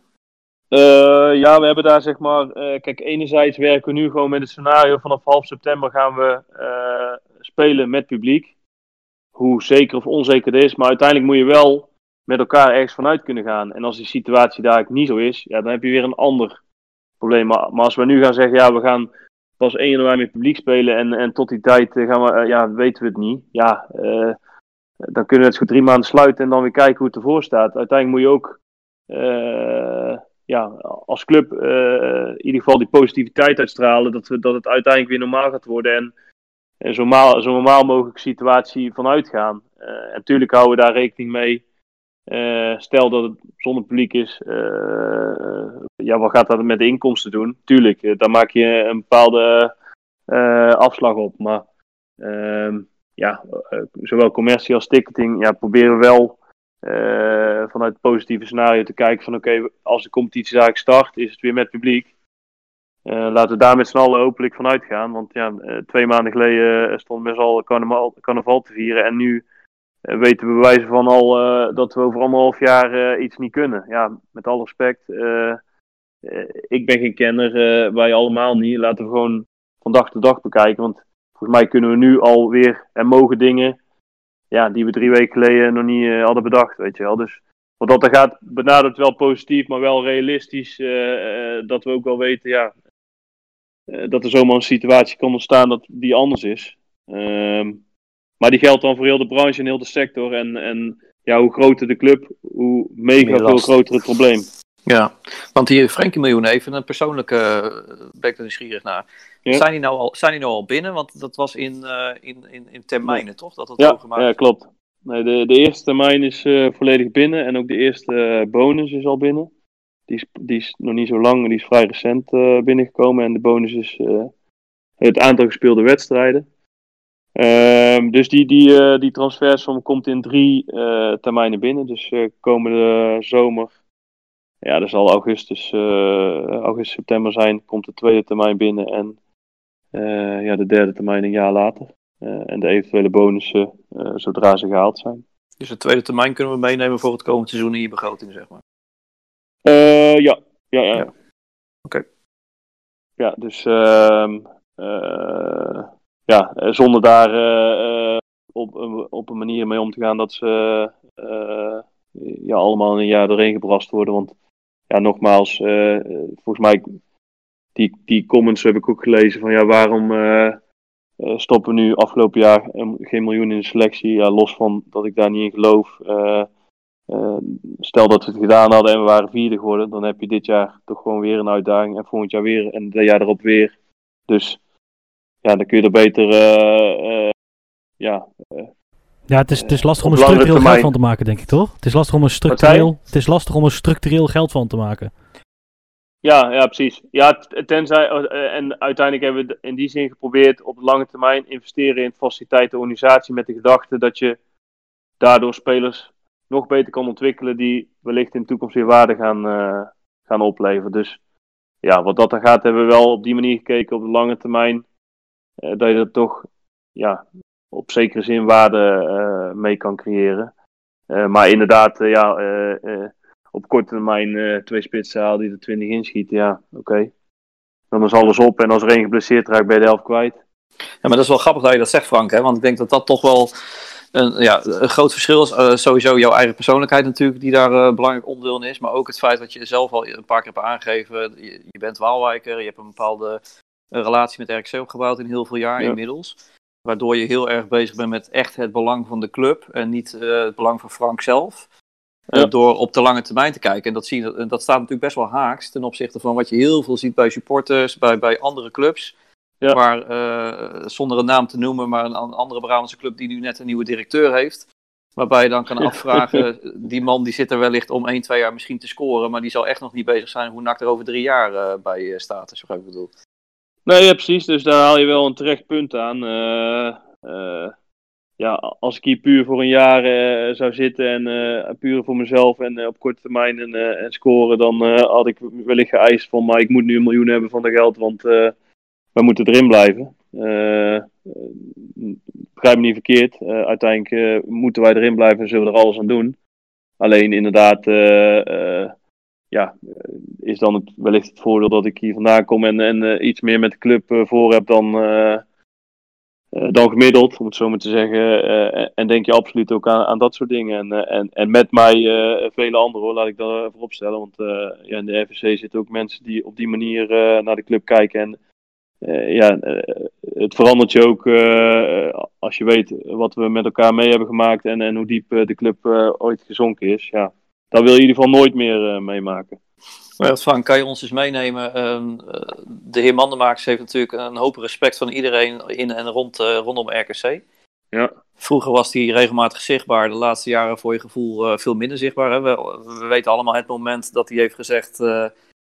S4: Eh, ja, we hebben daar zeg maar. eh, kijk, enerzijds werken we nu gewoon met het scenario. Vanaf half september gaan we eh, spelen met publiek. Hoe zeker of onzeker dat is. Maar uiteindelijk moet je wel met elkaar ergens vanuit kunnen gaan. En als die situatie daar niet zo is, ja, dan heb je weer een ander probleem. Maar, maar als we nu gaan zeggen, ja, we gaan pas 1 januari met publiek spelen. En, en tot die tijd gaan we, ja, weten we het niet. Ja, dan kunnen we het goed drie maanden sluiten en dan weer kijken hoe het ervoor staat. Uiteindelijk moet je ook. eh, ja, als club eh, in ieder geval die positiviteit uitstralen. Dat, we, dat het uiteindelijk weer normaal gaat worden. En, en zo, normaal, zo normaal mogelijk situatie vanuit gaan. Eh, en natuurlijk houden we daar rekening mee. Stel dat het zonder publiek is. ja, wat gaat dat met de inkomsten doen? Tuurlijk, daar maak je een bepaalde afslag op. Maar ehm, ja, eh, zowel commercie als ticketing ja, proberen we wel eh, vanuit het positieve scenario te kijken van oké, als de competitie eigenlijk start, is het weer met publiek. Eh, laten we daar met z'n allen hopelijk van uitgaan. Want ja, twee maanden geleden met z'n allen carnaval, carnaval te vieren. En nu weten we bij wijze van al dat we over anderhalf jaar iets niet kunnen. Ja, met alle respect. ik ben geen kenner, wij allemaal niet. Laten we gewoon van dag tot dag bekijken. Want volgens mij kunnen we nu alweer en mogen dingen ja, die we drie weken geleden nog niet eh, hadden bedacht, weet je wel. Dus wat dat er gaat, benadert wel positief, maar wel realistisch. eh, eh, dat we ook wel weten, ja, dat er zomaar een situatie kan ontstaan dat die anders is. Ehm, maar die geldt dan voor heel de branche en heel de sector. En, en ja, hoe groter de club, hoe mega veel groter het probleem.
S5: Ja, want die Frenkie Miljoen even een persoonlijke, uh, ben ik er nieuwsgierig naar.
S4: Ja.
S5: Zijn, die nou al, zijn die nou al binnen? Want dat was in, uh, in, in, in termijnen, toch? Dat het
S4: Ja,
S5: gemaakt
S4: ja klopt. Nee, de, de eerste termijn is uh, volledig binnen en ook de eerste bonus is al binnen. Die is, die is nog niet zo lang, die is vrij recent uh, binnengekomen en de bonus is het aantal gespeelde wedstrijden. Um, dus die, die, die transfersom komt in drie uh, termijnen binnen. Dus komende zomer, ja, dat zal augustus, uh, augustus, september zijn, komt de tweede termijn binnen en uh, ja, de derde termijn een jaar later. Uh, en de eventuele bonussen zodra ze gehaald zijn.
S5: Dus de tweede termijn kunnen we meenemen voor het komende seizoen in je begroting, zeg maar?
S4: Ja. Ja, ja. ja.
S5: Oké. Okay.
S4: Ja, dus uh, ja, zonder daar uh, op, op een manier mee om te gaan dat ze uh, ja, allemaal in een jaar doorheen gebrast worden. Want ja, nogmaals, uh, volgens mij, die, die comments heb ik ook gelezen van ja, waarom uh, stoppen we nu afgelopen jaar geen miljoen in de selectie? Ja, los van dat ik daar niet in geloof. Stel dat we het gedaan hadden en we waren vierde geworden, dan heb je dit jaar toch gewoon weer een uitdaging en volgend jaar weer en het jaar erop weer. Dus ja, dan kun je er beter ja,
S3: ja, het is, het is lastig om er structureel termijn. geld van te maken, denk ik, toch? Het is lastig om er structureel, het is lastig om er structureel geld van te maken.
S4: Ja, ja, precies. Ja, tenzij, uh, en uiteindelijk hebben we in die zin geprobeerd op de lange termijn investeren in faciliteiten, organisatie met de gedachte dat je daardoor spelers nog beter kan ontwikkelen die wellicht in de toekomst weer waarde gaan, uh, gaan opleveren. Dus ja, wat dat er gaat, hebben we wel op die manier gekeken op de lange termijn. Uh, dat je er toch ja, op zekere zin waarde uh, mee kan creëren. maar inderdaad, ja, op korte termijn twee spitsen halen die er 20 inschieten, ja, oké. Okay. Dan is alles op en als er één geblesseerd raakt, ben je de helft kwijt.
S5: Ja, maar dat is wel grappig dat je dat zegt, Frank. Hè? Want ik denk dat dat toch wel een, ja, een groot verschil is. Uh, sowieso jouw eigen persoonlijkheid natuurlijk, die daar uh, belangrijk onderdeel in is. Maar ook het feit dat je zelf al een paar keer hebt aangegeven. Je, je bent Waalwijker, je hebt een bepaalde uh, relatie met RKC opgebouwd in heel veel jaar ja. inmiddels. Waardoor je heel erg bezig bent met echt het belang van de club en niet uh, het belang van Frank zelf. Eh,
S4: Ja.
S5: Door op de lange termijn te kijken. En dat, zie je, dat staat natuurlijk best wel haaks ten opzichte van wat je heel veel ziet bij supporters, bij, bij andere clubs.
S4: Ja.
S5: Waar, eh, zonder een naam te noemen, maar een, een andere Brabantse club die nu net een nieuwe directeur heeft. Waarbij je dan kan afvragen, die man die zit er wellicht om 1, 2 jaar misschien te scoren. Maar die zal echt nog niet bezig zijn hoe NAC er over drie jaar eh, bij eh, staat. Begrijpt wat ik bedoel.
S4: Nee, ja, precies. Dus daar haal je wel een terecht punt aan. Eh, eh, ja, als ik hier puur voor een jaar eh, zou zitten en puur voor mezelf en op korte termijn en, en scoren, dan had ik wellicht geëist van, maar ik moet nu een miljoen hebben van de geld, want wij moeten erin blijven. Begrijp me niet verkeerd. Uiteindelijk moeten wij erin blijven en zullen we er alles aan doen. Alleen inderdaad, ja, eh, is dan wellicht het voordeel dat ik hier vandaan kom en, en eh, iets meer met de club eh, voor heb dan, dan gemiddeld, om het zo maar te zeggen. En- en denk je absoluut ook aan, aan dat soort dingen. En, en, en met mij vele anderen hoor, laat ik dat voorop stellen. Want ja, in de RVC zitten ook mensen die op die manier naar de club kijken. En ja, het verandert je ook als je weet wat we met elkaar mee hebben gemaakt en, en hoe diep de club ooit gezonken is. Ja, dat wil je in ieder geval nooit meer eh, meemaken.
S5: Maar Frank, kan je ons eens meenemen? Ehm, eh, de heer Mandenmakers heeft natuurlijk een hoop respect van iedereen in en rond, eh, rondom RKC.
S4: Ja.
S5: Vroeger was hij regelmatig zichtbaar, de laatste jaren voor je gevoel veel minder zichtbaar. Hè? We, we weten allemaal het moment dat hij heeft gezegd: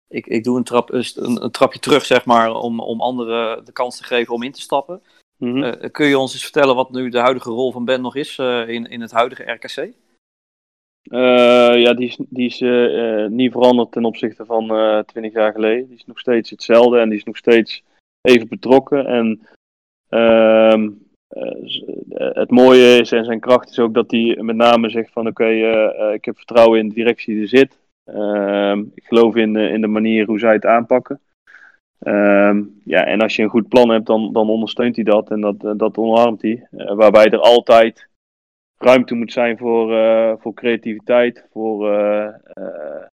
S5: ik, ik doe een, trap, een, een trapje terug, zeg maar, om, om anderen de kans te geven om in te stappen.
S4: Mhm.
S5: Kun je ons eens vertellen wat nu de huidige rol van Ben nog is in, in het huidige RKC?
S4: Eh, ja, die is, die is eh, eh, niet veranderd ten opzichte van twintig jaar geleden. Die is nog steeds hetzelfde en die is nog steeds even betrokken. En ehm, eh, eh, het mooie is en zijn kracht is ook dat hij met name zegt van oké, ik heb vertrouwen in de directie die er zit. Ehm, ik geloof in, in de manier hoe zij het aanpakken. Ehm, ja, en als je een goed plan hebt, dan, dan ondersteunt hij dat en dat, dat omarmt hij. Waarbij er altijd ruimte moet zijn voor, eh, voor creativiteit, voor eh, eh,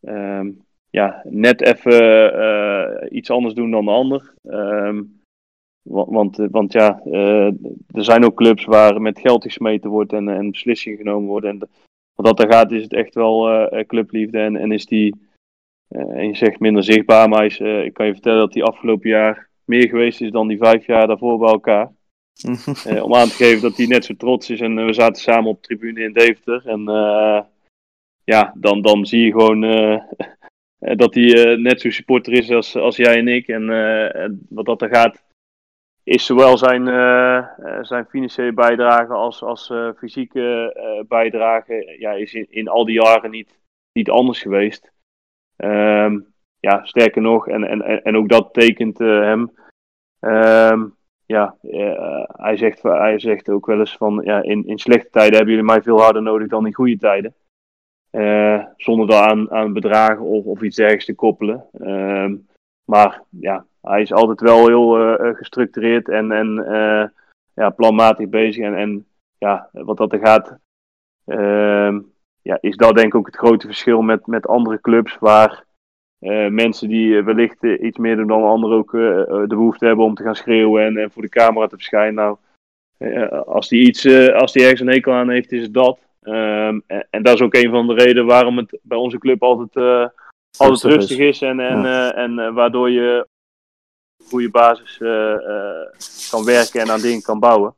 S4: ehm, ja, net even iets anders doen dan de ander. Ehm, wa- want, want ja, er zijn ook clubs waar met geld gesmeten wordt en, en beslissingen genomen worden. En wat dat er gaat, is het echt wel clubliefde en, en is die, en je zegt minder zichtbaar, maar is, ik kan je vertellen dat die afgelopen jaar meer geweest is dan die vijf jaar daarvoor bij elkaar. Eh, om aan te geven dat hij net zo trots is. En eh, we zaten samen op tribune in Deventer. En eh, ja, dan, dan zie je gewoon dat hij net zo supporter is als, als jij en ik. En wat dat er gaat, is zowel zijn, zijn financiële bijdrage als, als fysieke bijdrage. Ja, is in, in al die jaren niet, niet anders geweest. Ehm, ja, sterker nog, en, en, en ook dat tekent hem. Ehm, ja, eh, hij, zegt, hij zegt ook wel eens van, ja, in, in slechte tijden hebben jullie mij veel harder nodig dan in goede tijden. Eh, zonder daar aan, aan bedragen of, of iets dergelijks te koppelen. Ehm, maar ja, hij is altijd wel heel eh, gestructureerd en, en ja, planmatig bezig. En, en ja, wat dat er gaat, ehm, ja, is dat denk ik ook het grote verschil met, met andere clubs waar eh, mensen die eh, wellicht eh, iets meer doen dan anderen ook de behoefte hebben om te gaan schreeuwen en, en voor de camera te verschijnen. Nou, als die iets, als die ergens een hekel aan heeft, is het dat. Ehm, en, en dat is ook een van de redenen waarom het bij onze club altijd, altijd
S5: Rustig
S4: is. En, en, en waardoor je op goede basis kan werken en aan dingen kan bouwen.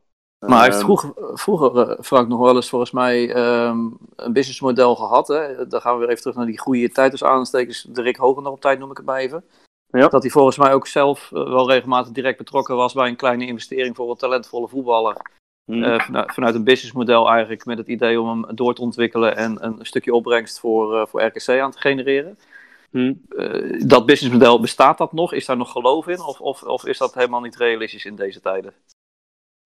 S5: Maar hij heeft
S4: Ehm,
S5: vroeger, vroeger eh, Frank, nog wel eens volgens mij ehm, een businessmodel gehad. Hè? Dan gaan we weer even terug naar die goede tijd aanstekens. De Rick Hogener op tijd noem ik het maar even.
S4: Ja.
S5: Dat hij volgens mij ook zelf eh, wel regelmatig direct betrokken was bij een kleine investering voor een talentvolle voetballer.
S4: hm.
S5: Eh, vanuit, vanuit een businessmodel eigenlijk met het idee om hem door te ontwikkelen en een stukje opbrengst voor, eh, voor RKC aan te genereren.
S4: Hm.
S5: Eh, dat businessmodel, bestaat dat nog? Is daar nog geloof in? Of, of, of is dat helemaal niet realistisch in deze tijden?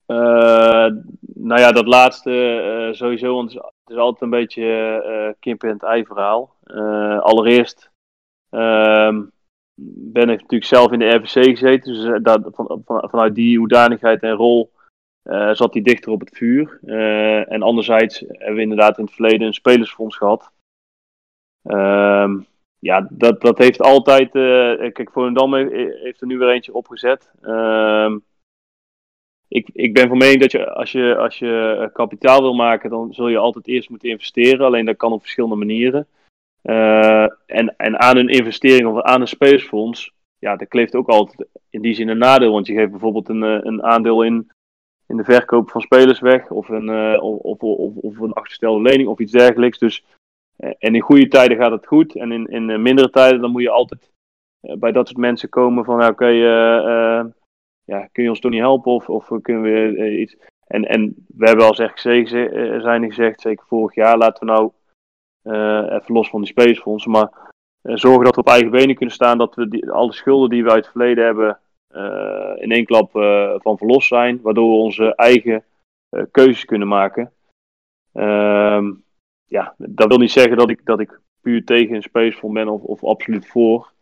S4: Eh, nou ja, dat laatste eh, sowieso, want het is, altijd een beetje eh kip en het ei verhaal. Allereerst ehm, ben ik natuurlijk zelf in de RVC gezeten, dus dat, van, van- vanuit die hoedanigheid en rol zat hij dichter op het vuur. En anderzijds hebben we inderdaad in het verleden een spelersfonds gehad. Ehm, ja, dat, dat heeft altijd. kijk, Volendam heeft, heeft er nu weer eentje opgezet. Ik, ik ben van mening dat je als, je als je eh, kapitaal wil maken, dan zul je altijd eerst moeten investeren. Alleen dat kan op verschillende manieren. Eh, en, en aan een investering of aan een spelersfonds, ja, dat kleeft ook altijd in die zin een nadeel. Want je geeft bijvoorbeeld een, eh, een aandeel in, in de verkoop van spelers weg, of een, eh, of, of, of, een achterstelde lening of iets dergelijks. Dus, en in goede tijden gaat het goed, en in, in mindere tijden dan moet je altijd bij dat soort mensen komen van, oké, eh, ja, kun je ons toch niet helpen of, of kunnen we eh, iets... En, en we hebben als RKC geze- eh, zijn gezegd, zeker vorig jaar, laten we nou eh, even los van die spelersfondsen, maar zorgen dat we op eigen benen kunnen staan, dat we die, alle schulden die we uit het verleden hebben in één klap van verlost zijn, waardoor we onze eigen keuzes kunnen maken. Ehm, ja, dat wil niet zeggen dat ik, dat ik puur tegen een spelersfonds ben of, of absoluut voor.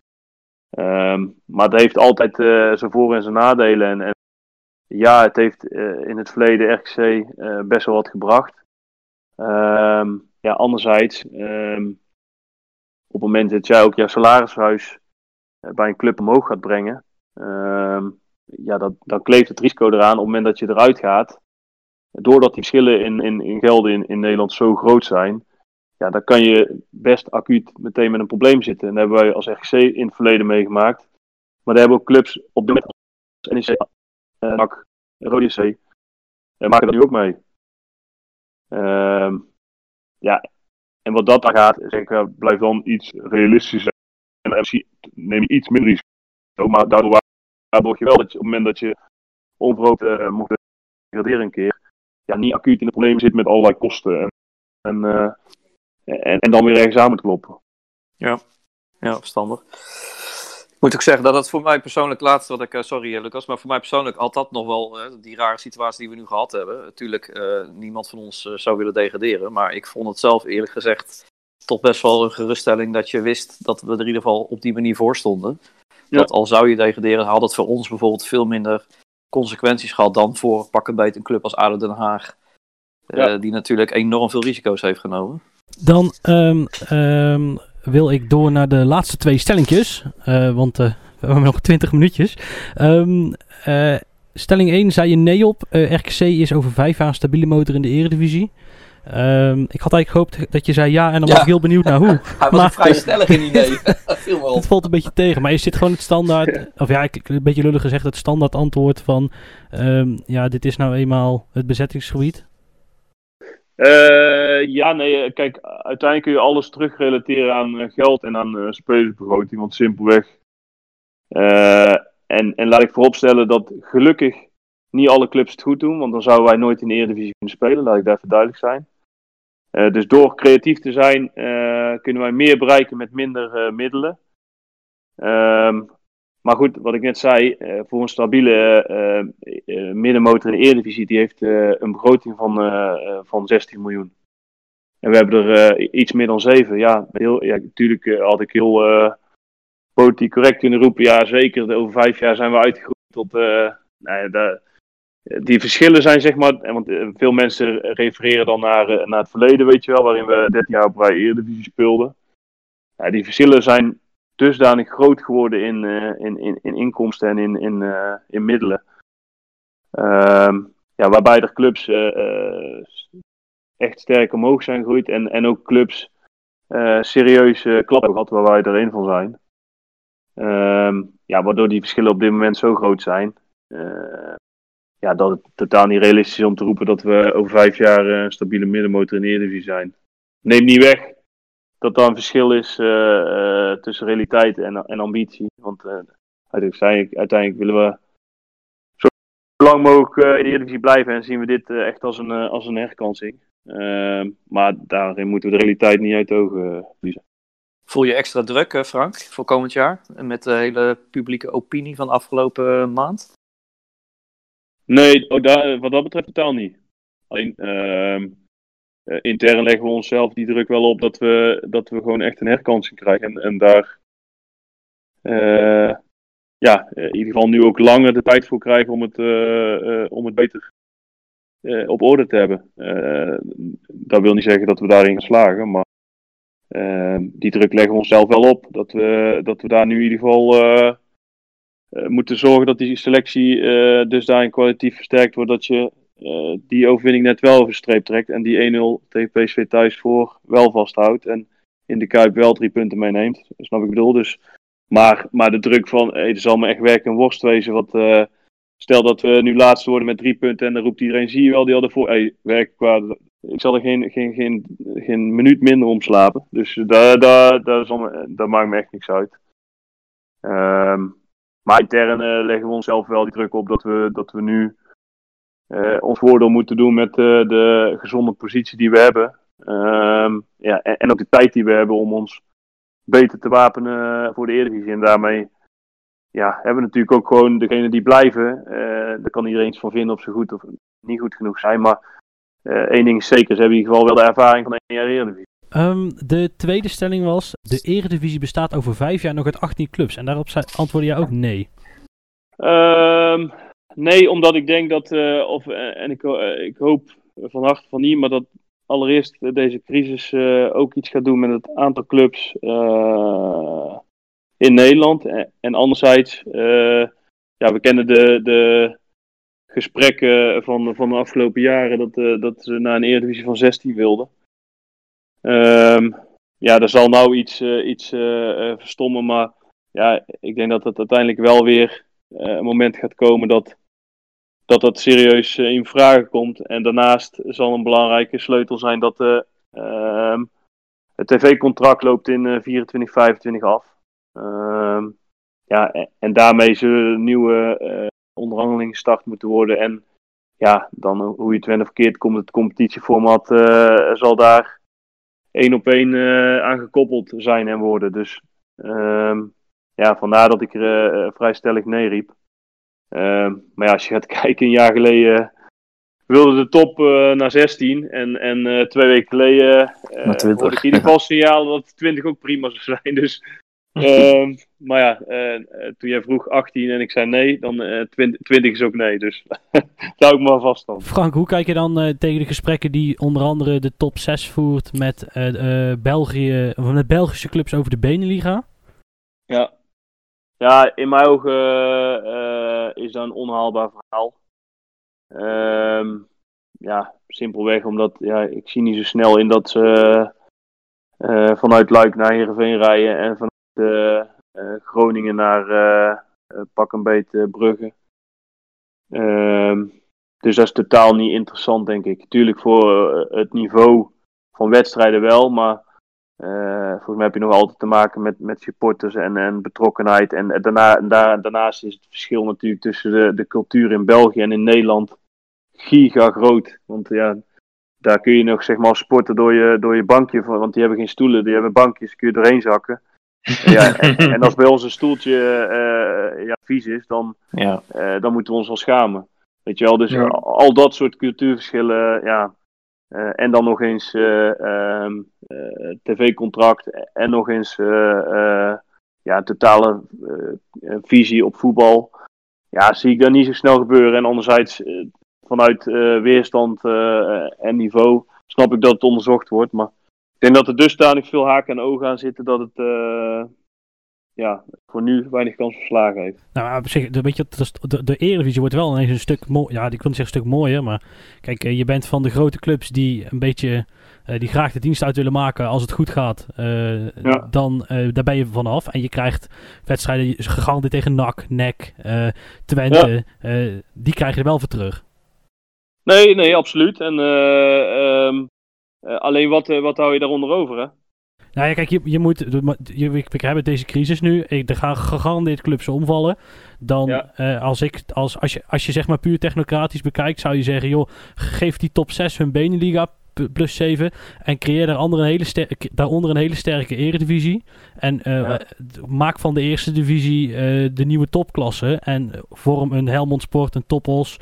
S4: Ehm, maar het heeft altijd eh, zijn voor- en zijn nadelen. En, en ja, het heeft eh, in het verleden RKC eh, best wel wat gebracht. Ehm, ja, anderzijds, ehm, op het moment dat jij ook jouw salarishuis bij een club omhoog gaat brengen, ja, dat, dan kleeft het risico eraan op het moment dat je eruit gaat. Doordat die verschillen in, in, in gelden in, in Nederland zo groot zijn, ja, dan kan je best acuut meteen met een probleem zitten. En dat hebben wij als RGC in het verleden meegemaakt. Maar daar hebben ook clubs op de moment als NEC, eh, NAC, Rode C, eh, maken dat nu ook mee. Ehm, ja, en wat dat dan gaat, zeg ik, eh, blijf dan iets realistischer. En zie- neem je iets minder risico. Maar daardoor wa- waarborg je wel dat je op het moment dat je onverhoopt eh mocht degraderen een keer, ja, niet acuut in de problemen zit met allerlei kosten. En, en, en, en dan weer ergens aan moet kloppen.
S5: Ja, verstandig. Ik moet ook zeggen dat het voor mij persoonlijk laatst wat ik, eh, sorry eh, Lucas, maar voor mij persoonlijk had dat nog wel eh, die rare situatie die we nu gehad hebben. Natuurlijk, niemand van ons zou willen degraderen, maar ik vond het zelf eerlijk gezegd toch best wel een geruststelling dat je wist dat we er in ieder geval op die manier voor stonden.
S4: Ja.
S5: Dat al zou je degraderen, had het voor ons bijvoorbeeld veel minder consequenties gehad dan voor pak een beet een club als ADO Den Haag.
S4: Ja.
S5: Die natuurlijk enorm veel risico's heeft genomen.
S3: Dan ehm, ehm, wil ik door naar de laatste twee stellingjes. eh, want eh, we hebben nog 20 minuutjes. Ehm, eh, stelling 1 zei je nee op. RKC is over vijf jaar een stabiele motor in de eredivisie. Ik had eigenlijk gehoopt dat je zei ja en dan was ik heel benieuwd naar hoe.
S5: Hij was
S3: Maar-
S5: vrij stellig in die nee. Op.
S3: Het valt een beetje tegen, maar is dit gewoon het standaard, of ja, ik, een beetje lullig gezegd, het standaard antwoord van, ja, dit is nou eenmaal het bezettingsgebied?
S4: Eh, ja, nee, eh, kijk, uiteindelijk kun je alles terugrelateren aan eh, geld en aan eh spelersbegroting, want simpelweg. eh, en, en laat ik vooropstellen dat gelukkig niet alle clubs het goed doen, want dan zouden wij nooit in de Eredivisie kunnen spelen, laat ik daar even duidelijk zijn. Dus door creatief te zijn, kunnen wij meer bereiken met minder middelen. Ehm, maar goed, wat ik net zei, eh, voor een stabiele eh, eh, middenmotor in de Eredivisie, die heeft een begroting van, van 16 miljoen. En we hebben er iets meer dan 7. Ja, heel, ja natuurlijk had ik heel politiek correct kunnen roepen, ja zeker, over vijf jaar zijn we uitgegroeid tot... eh, nou de- die verschillen zijn zeg maar, want veel mensen refereren dan naar, naar het verleden, weet je wel, waarin we 13 jaar op rij Eredivisie speelden. Ja, die verschillen zijn dusdanig groot geworden in, eh, in, in, in inkomsten en in, in, eh, in middelen. Ehm, ja, waarbij er clubs eh, echt sterk omhoog zijn gegroeid en, en ook clubs serieus klap hebben gehad, waar wij er een van zijn. Ehm, ja, waardoor die verschillen op dit moment zo groot zijn. ja, dat het totaal niet realistisch is om te roepen dat we over vijf jaar een stabiele middenmotor in de Eredivisie zijn. Neem niet weg dat er een verschil is eh, eh, tussen realiteit en, en ambitie. Want eh, uiteindelijk, zei ik, uiteindelijk willen we zo lang mogelijk eh, in de Eredivisie blijven en zien we dit eh, echt als een, eh, als een herkansing. Maar daarin moeten we de realiteit niet uit de ogen eh, verliezen.
S5: Voel je extra druk, eh, Frank, voor komend jaar? Met de hele publieke opinie van de afgelopen eh, maand?
S4: Nee, daar, wat dat betreft totaal niet. Alleen ehm, eh, intern leggen we onszelf die druk wel op dat we, dat we gewoon echt een herkansing krijgen. En, en daar eh, ja, eh, in ieder geval nu ook langer de tijd voor krijgen om het, om het beter op orde te hebben. Dat wil niet zeggen dat we daarin gaan slagen, maar die druk leggen we onszelf wel op. Dat we, dat we daar nu in ieder geval moeten zorgen dat die selectie dus daarin kwalitatief versterkt wordt. Dat je eh, die overwinning net wel over trekt. En die 1-0 tegen PSV thuis voor wel vasthoudt. En in de Kuip wel drie punten meeneemt. Snap ik bedoel. Dus, maar, maar de druk van, er zal me echt werken een worst wezen. Eh, stel dat we nu laatste worden met drie punten. En dan roept iedereen, zie je wel, die hadden voor. Hey, werk qua, ik zal er geen, geen, geen, geen minuut minder om slapen. Dus daar, daar, daar, me- daar maakt me echt niks uit. Ehm, maar intern eh, leggen we onszelf wel die druk op dat we, dat we nu eh, ons voordeel moeten doen met eh, de gezonde positie die we hebben. Ehm, ja, en, en ook de tijd die we hebben om ons beter te wapenen voor de Eredivisie. En daarmee ja, hebben we natuurlijk ook gewoon degene die blijven. eh daar kan iedereen iets van vinden of ze goed of niet goed genoeg zijn. Maar één ding is zeker, ze hebben in ieder geval wel de ervaring van één jaar Eredivisie.
S3: Ehm, de tweede stelling was: de Eredivisie bestaat over vijf jaar nog uit 18 clubs. En daarop antwoordde jij ook nee.
S4: Ehm, nee, omdat ik denk dat, eh, of, eh, en ik, eh, ik hoop van harte van niet, maar dat allereerst deze crisis ook iets gaat doen met het aantal clubs in Nederland. En, anderzijds, ja, we kennen de, de gesprekken van, van de afgelopen jaren dat, dat ze naar een Eredivisie van 16 wilden. Ehm, ja, er zal nou iets, iets verstommen, maar ja, ik denk dat het uiteindelijk wel weer een moment gaat komen dat dat, dat serieus eh, in vraag komt. En daarnaast zal een belangrijke sleutel zijn dat de, ehm, het tv-contract loopt in eh 24, 25 af. Ehm, ja, en, en daarmee zullen nieuwe eh, onderhandelingen gestart moeten worden. En ja, dan eh, hoe je het went of verkeerd komt, het competitieformat eh, zal daar één op één eh, aan gekoppeld zijn en worden. Dus ehm, ja, vandaar dat ik er eh, vrij stellig nee riep. Ehm, maar ja, als je gaat kijken, een jaar geleden wilde de top eh, naar 16. En, en eh, twee weken geleden eh
S5: Naar 20.
S4: hoorde ik in ieder geval signaal dat 20 ook prima zou zijn. Dus, ehm, maar ja, toen jij vroeg 18 en ik zei nee, dan eh 20, 20 is ook nee. Dus daar hou ik maar vast van.
S3: Frank, hoe kijk je dan eh, tegen de gesprekken die onder andere de top 6 voert met, eh, eh, België, of met Belgische clubs over de Beneliga?
S4: Ja, ja in mijn ogen eh, is dat een onhaalbaar verhaal. Ehm, ja, simpelweg omdat ja, ik zie niet zo snel in dat ze eh, vanuit Luik naar Heerenveen rijden en vanuit eh, eh, Groningen naar eh, eh, pak een beet eh, Brugge. Ehm, dus dat is totaal niet interessant, denk ik. Tuurlijk voor eh, het niveau van wedstrijden wel, maar eh, volgens mij heb je nog altijd te maken met, met supporters en, en betrokkenheid. En daarna, daar, daarnaast is het verschil natuurlijk tussen de, de cultuur in België en in Nederland giga groot. Want ja, daar kun je nog zeg maar als sporter door je, door je bankje, want die hebben geen stoelen, die hebben bankjes, kun je doorheen zakken. En ja, en, en als bij ons een stoeltje eh, ja, vies is, dan,
S5: Ja.
S4: eh, dan moeten we ons wel schamen. Weet je wel, dus
S6: Ja.
S4: al, al dat soort cultuurverschillen, ja. Eh, en dan nog eens eh, ehm, eh, tv-contract en nog eens ja, totale visie op voetbal. Ja, zie ik dat niet zo snel gebeuren. En anderzijds, vanuit weerstand en niveau, snap ik dat het onderzocht wordt. Maar ik denk dat er dusdanig veel haken en ogen aan zitten dat het ja, voor nu weinig kans op slagen heeft.
S3: Nou, op zich, de, weet je, de, de Eredivisie wordt wel ineens een stuk mooier. Ja, ik wil niet zeggen een stuk mooier, maar kijk, eh, je bent van de grote clubs die een beetje, eh, die graag de dienst uit willen maken als het goed gaat.
S4: Ja.
S3: Dan, daar ben je vanaf. En je krijgt wedstrijden gegarandeerd tegen NAC, NEC, Twente. die krijg je er wel voor terug.
S4: Nee, nee, absoluut. En eh, ehm, eh, alleen wat, wat hou je daaronder over, hè?
S3: Nou ja, kijk, je, je moet, je, we we hebben deze crisis nu. Ik, er gaan gegarandeerd clubs omvallen. Dan,
S4: Ja.
S3: eh, als, ik, als, als, je, als je zeg maar puur technocratisch bekijkt, zou je zeggen, joh, geef die top 6 hun Beneliga plus 7 en creëer daaronder een hele, ster- daaronder een hele sterke eredivisie. En eh,
S4: Ja.
S3: maak van de eerste divisie eh, de nieuwe topklasse en vorm een Helmond Sport, een Toppos,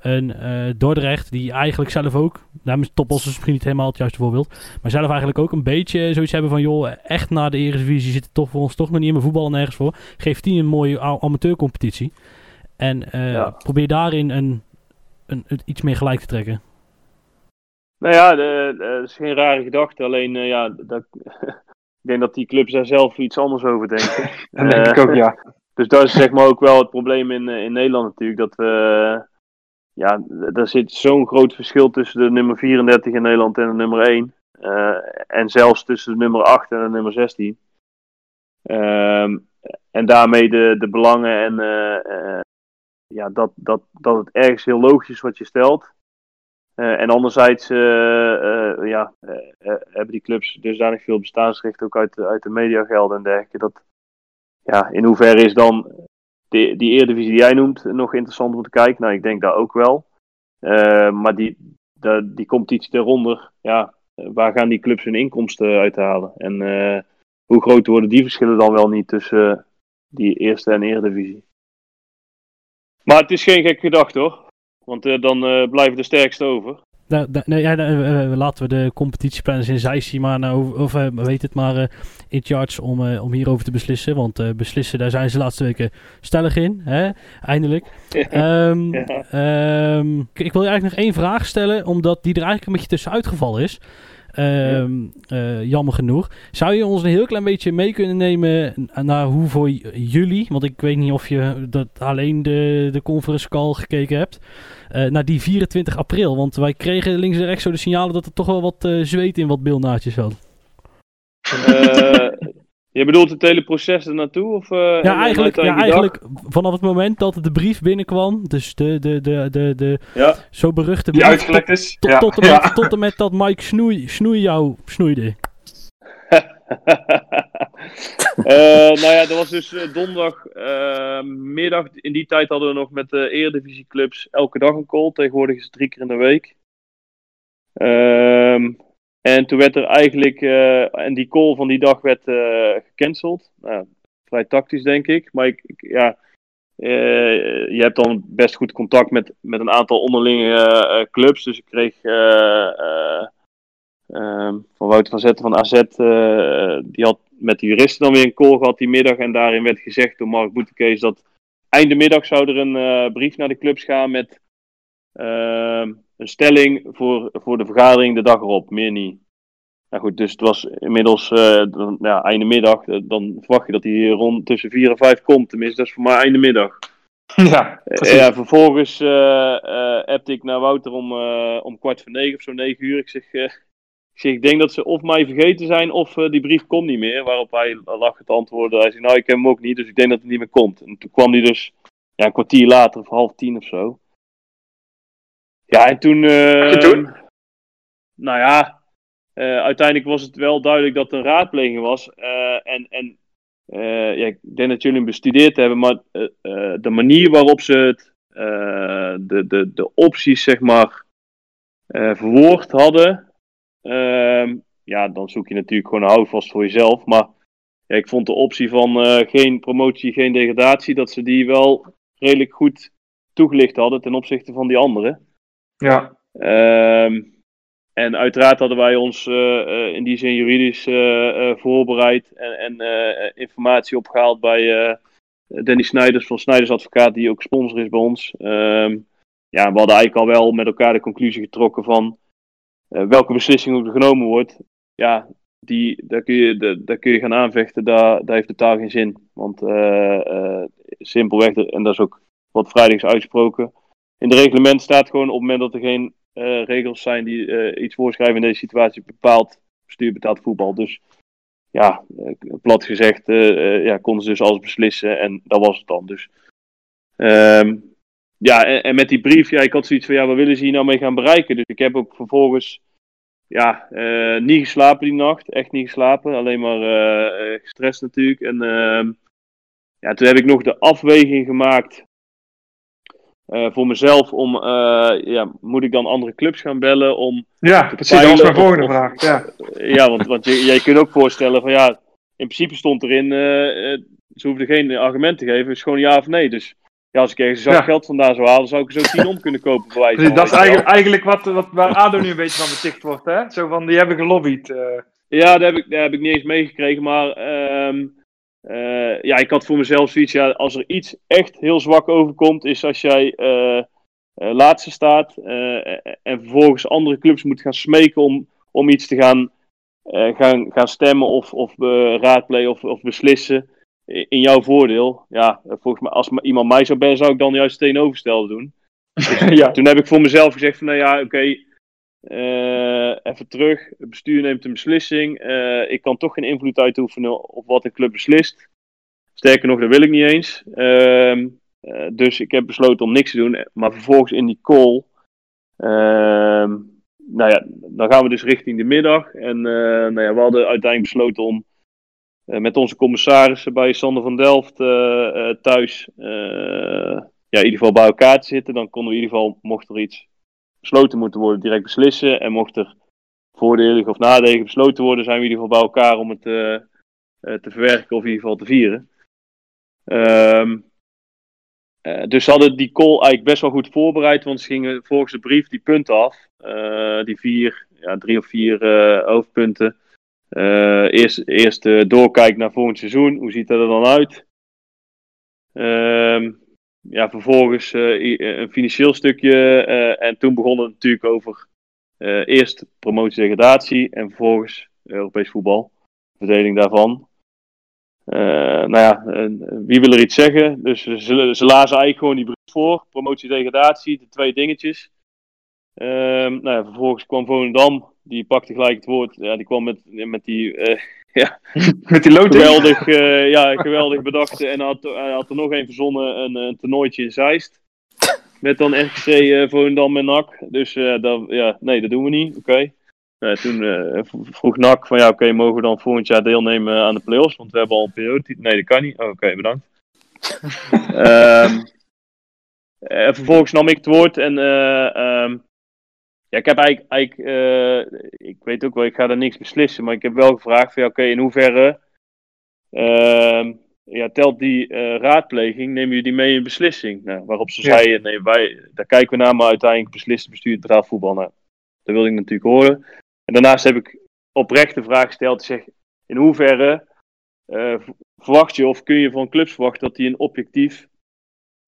S3: een eh, Dordrecht, die eigenlijk zelf ook, nou, Toppos is misschien niet helemaal het juiste voorbeeld, maar zelf eigenlijk ook een beetje zoiets hebben van, joh, echt na de Eredivisie zit het toch voor ons toch nog niet in mijn voetballen nergens voor. Geef die een mooie amateurcompetitie. En eh,
S4: Ja.
S3: probeer daarin een, een, een- iets meer gelijk te trekken.
S4: Nou ja, dat is geen rare gedachte. Alleen, eh, ja, dat, ik denk dat die clubs daar zelf iets anders over denken.
S6: Dat denk ik ook, ja.
S4: Dus dat is zeg maar ook wel het probleem in, in Nederland natuurlijk. Dat we, ja, er zit zo'n groot verschil tussen de nummer 34 in Nederland en de nummer 1. en zelfs tussen de nummer 8 en de nummer 16. Ehm, en daarmee de, de belangen en ja, dat, dat, dat het ergens heel logisch is wat je stelt. En anderzijds ja, hebben die clubs dusdanig veel bestaansrecht ook uit, uit de mediagelden en dergelijke. Dat, ja, in hoeverre is dan die, die Eredivisie die jij noemt nog interessant om te kijken? Nou, ik denk dat ook wel. maar die, de, die competitie eronder, ja, waar gaan die clubs hun inkomsten uithalen? En hoe groot worden die verschillen dan wel niet tussen die eerste en Eredivisie? Maar het is geen gek gedacht hoor. Want uh, dan blijven de sterkste over.
S3: Nou, nee, ja, uh, laten we de competitieplanners in Zeissi maar, nou, of weet het maar, in charge om, om hierover te beslissen. Want beslissen, daar zijn ze de laatste weken stellig in, hè? eindelijk. um, ja. um, ik wil je eigenlijk nog één vraag stellen, omdat die er eigenlijk een beetje tussenuit gevallen is. Um, uh, jammer genoeg. Zou je ons een heel klein beetje mee kunnen nemen naar hoe voor jullie, want ik weet niet of je dat alleen de, de conference call gekeken hebt, uh, naar die 24 april. Want wij kregen links en rechts zo de signalen dat er toch wel wat uh, zweet in wat bilnaadjes had.
S4: Je bedoelt het hele proces er naartoe? Of, uh,
S3: ja, eigenlijk, ja, eigenlijk vanaf het moment dat de brief binnenkwam, dus de, de, de, de, de
S4: ja.
S3: zo beruchte
S6: brief. Die uitgelekt is.
S3: Tot,
S6: ja.
S3: tot, en met, tot en met dat Mike Snoei, Snoei jou snoeide.
S4: uh, nou ja, dat was dus uh, donderdag uh, middag. In die tijd hadden we nog met de Eredivisieclubs elke dag een call. Tegenwoordig is het drie keer in de week. Ehm en toen werd er eigenlijk, uh, en die call van die dag werd uh, gecanceld. Nou, vrij tactisch denk ik. Maar ik, ik ja, uh, je hebt dan best goed contact met, met een aantal onderlinge clubs. Dus ik kreeg um, van Wouter van Zetten van AZ, die had met de juristen dan weer een call gehad die middag. En daarin werd gezegd door Mark Boetekees dat einde middag zou er een brief naar de clubs gaan met ehm, een stelling voor, voor de vergadering de dag erop, meer niet. Nou goed, dus het was inmiddels uh, ja, einde middag. Dan verwacht je dat hij rond tussen 4 en 5 komt. Tenminste, dat is voor mij einde middag.
S6: Ja,
S4: uh, ja vervolgens uh, appte ik naar Wouter om, om kwart voor negen of zo, negen uur. Ik zeg, ik zeg, ik denk dat ze of mij vergeten zijn of die brief komt niet meer. Waarop hij lag het antwoorden. Hij zei, nou ik heb hem ook niet, dus ik denk dat het niet meer komt. En toen kwam hij dus ja, een kwartier later of half tien of zo. Ja, en toen...
S6: Toen?
S4: Nou ja, uh, uiteindelijk was het wel duidelijk dat er een raadpleging was. Uh, en en ja, ik denk dat jullie hem bestudeerd hebben, maar de manier waarop ze het, de, de, de opties, zeg maar, verwoord hadden... ehm, ja, dan zoek je natuurlijk gewoon een houvast voor jezelf. Maar ja, ik vond de optie van geen promotie, geen degradatie, dat ze die wel redelijk goed toegelicht hadden ten opzichte van die anderen.
S6: Ja.
S4: Um, en uiteraard hadden wij ons uh, uh, in die zin juridisch uh, voorbereid en, en informatie opgehaald bij Danny Snijders van Snijders Advocaat, die ook sponsor is bij ons. Um, ja, we hadden eigenlijk al wel met elkaar de conclusie getrokken van welke beslissing ook genomen wordt. Ja, die, daar, kun je, daar kun je gaan aanvechten, daar, daar heeft totaal geen zin. Want simpelweg, en dat is ook wat vrijdags uitgesproken in het reglement staat gewoon op het moment dat er geen uh, regels zijn die uh, iets voorschrijven in deze situatie, bepaald bestuur betaalt voetbal. Dus ja, uh, plat gezegd, ja, konden ze dus alles beslissen en dat was het dan. Dus um, ja, en, met die brief, ja, ik had zoiets van, ja, wat willen ze hier nou mee gaan bereiken? Dus ik heb ook vervolgens, ja, niet geslapen die nacht, echt niet geslapen, alleen maar gestrest natuurlijk. En ehm, ja, toen heb ik nog de afweging gemaakt voor mezelf om, uh, ja, moet ik dan andere clubs gaan bellen om...
S6: Ja, precies, dat was mijn volgende of, vraag. Ja,
S4: ja want, want je, je kunt ook voorstellen van ja, in principe stond erin, ze hoefden geen argument te geven, het is gewoon ja of nee. Dus ja, als ik ergens ja. geld vandaan zou halen, zou ik er zo tien om kunnen kopen. Voor
S6: wijze dat is eigenlijk, eigenlijk wat, wat, waar ADO nu een beetje van beticht wordt, hè? Zo van, die hebben gelobbyd.
S4: Ja, daar heb, ik, daar heb ik niet eens meegekregen, maar... Um, uh, ja, ik had voor mezelf zoiets, ja, als er iets echt heel zwak overkomt, is als jij uh, uh, laatste staat en vervolgens andere clubs moet gaan smeken om, om iets te gaan, gaan, gaan stemmen of, of raadplegen of, of beslissen. in jouw voordeel. Ja, volgens mij, als ma- iemand mij zou bellen, zou ik dan juist het tegenovergestelde doen.
S6: ja.
S4: Toen heb ik voor mezelf gezegd van, nou ja, oké, eh, even terug. Het bestuur neemt een beslissing. Eh, ik kan toch geen invloed uitoefenen op wat een club beslist. Sterker nog, dat wil ik niet eens. Ehm, eh, dus ik heb besloten om niks te doen. Maar vervolgens in die call, ehm, nou ja, dan gaan we dus richting de middag. En nou ja, we hadden uiteindelijk besloten om met onze commissarissen bij Sander van Delft thuis ja, in ieder geval bij elkaar te zitten. Dan konden we in ieder geval, mocht er iets besloten moeten worden, direct beslissen. En mocht er voordelig of nadelig besloten worden, zijn we in ieder geval bij elkaar om het eh, eh, te verwerken of in ieder geval te vieren. Ehm, eh, dus ze hadden die call eigenlijk best wel goed voorbereid, want ze gingen volgens de brief die punten af. Die vier, ja, drie of vier hoofdpunten. Eerst eerst doorkijken naar volgend seizoen. Hoe ziet dat er dan uit? Ehm, ja, vervolgens eh, i- een financieel stukje. eh, en toen begon het natuurlijk over eh, eerst promotie-degradatie en vervolgens Europees voetbal. Verdeling daarvan. Eh, nou ja, eh, wie wil er iets zeggen? Dus ze, ze lazen eigenlijk gewoon die brief voor. Promotie-degradatie, de twee dingetjes. Ehm, nou ja, vervolgens kwam Volendam, die pakte gelijk het woord. Ja, die kwam met, met die eh,
S6: Met die loting.
S4: geweldig, eh, ja, geweldig bedachte. En hij had, hij had er nog een verzonnen, een, een toernooitje in Zeist. Met dan RKC, eh Volendam en NAC. Dus eh, dat, ja, nee, dat doen we niet. Oké. Toen eh, vroeg NAC van ja, oké, mogen we dan volgend jaar deelnemen aan de play-offs? Want we hebben al een periode. Nee, dat kan niet. Oh, oké, bedankt. Ehm, eh, vervolgens nam ik het woord en eh, ehm, ja, ik heb eigenlijk, eigenlijk eh, ik weet ook wel, ik ga daar niks beslissen, maar ik heb wel gevraagd van ja, oké, in hoeverre ehm, ja, telt die eh, raadpleging, nemen jullie die mee in beslissing? Nou, waarop ze
S6: Ja.
S4: zeiden, nee, wij, daar kijken we naar, maar uiteindelijk beslist het bestuur het betaald voetbal. Nou, dat wilde ik natuurlijk horen. En daarnaast heb ik oprecht de vraag gesteld, zeg, in hoeverre eh, verwacht je of kun je van clubs verwachten dat die een objectief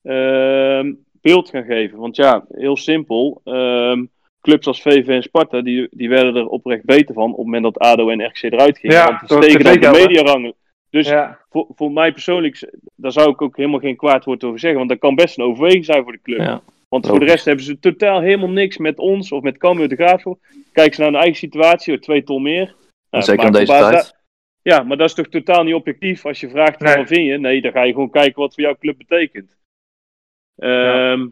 S4: ehm, beeld gaan geven? Want ja, heel simpel, ehm, clubs als VV en Sparta, die, die werden er oprecht beter van op het moment dat ADO en RKC eruit gingen.
S6: Ja,
S4: want die
S6: door
S4: stegen dan de mediarangen. Dus
S6: Ja.
S4: voor, voor mij persoonlijk, daar zou ik ook helemaal geen kwaad woord over zeggen. Want dat kan best een overweging zijn voor de club.
S5: Ja.
S4: Want voor de rest hebben ze totaal helemaal niks met ons of met Cambuur de Graafschap. Kijken ze naar hun eigen situatie, twee ton meer. Nou,
S5: Zeker in deze tijd.
S4: ja, maar dat is toch totaal niet objectief als je vraagt
S6: Nee.
S4: wat vind je? Nee, dan ga je gewoon kijken wat voor jouw club betekent. Ehm,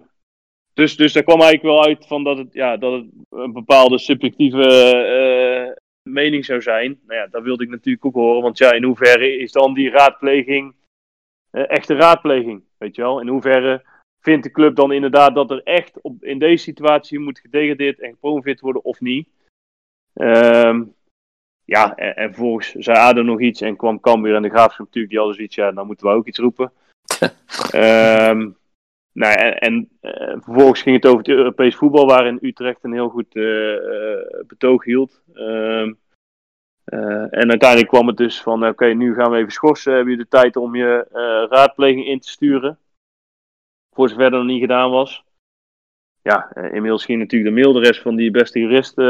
S4: dus, dus daar kwam eigenlijk wel uit van dat het, ja, dat het een bepaalde subjectieve eh, mening zou zijn. Nou ja, dat wilde ik natuurlijk ook horen. Want ja, in hoeverre is dan die raadpleging eh, echte raadpleging? Weet je wel? In hoeverre vindt de club dan inderdaad dat er echt op, in deze situatie moet gedegradeerd en gepromoveerd worden of niet? Ehm, ja, en, en vervolgens zei ADO nog iets en kwam Cambuur en de Graafschap natuurlijk, die hadden zoiets, ja, dan moeten we ook iets roepen. Ehm nou, en en eh, vervolgens ging het over het Europees voetbal, waarin Utrecht een heel goed eh, eh, betoog hield. Ehm, eh, en uiteindelijk kwam het dus van, oké, nu gaan we even schorsen. Heb je de tijd om je raadpleging in te sturen? Voor zover dat nog niet gedaan was. Ja, inmiddels ging natuurlijk de mail de rest van die beste juristen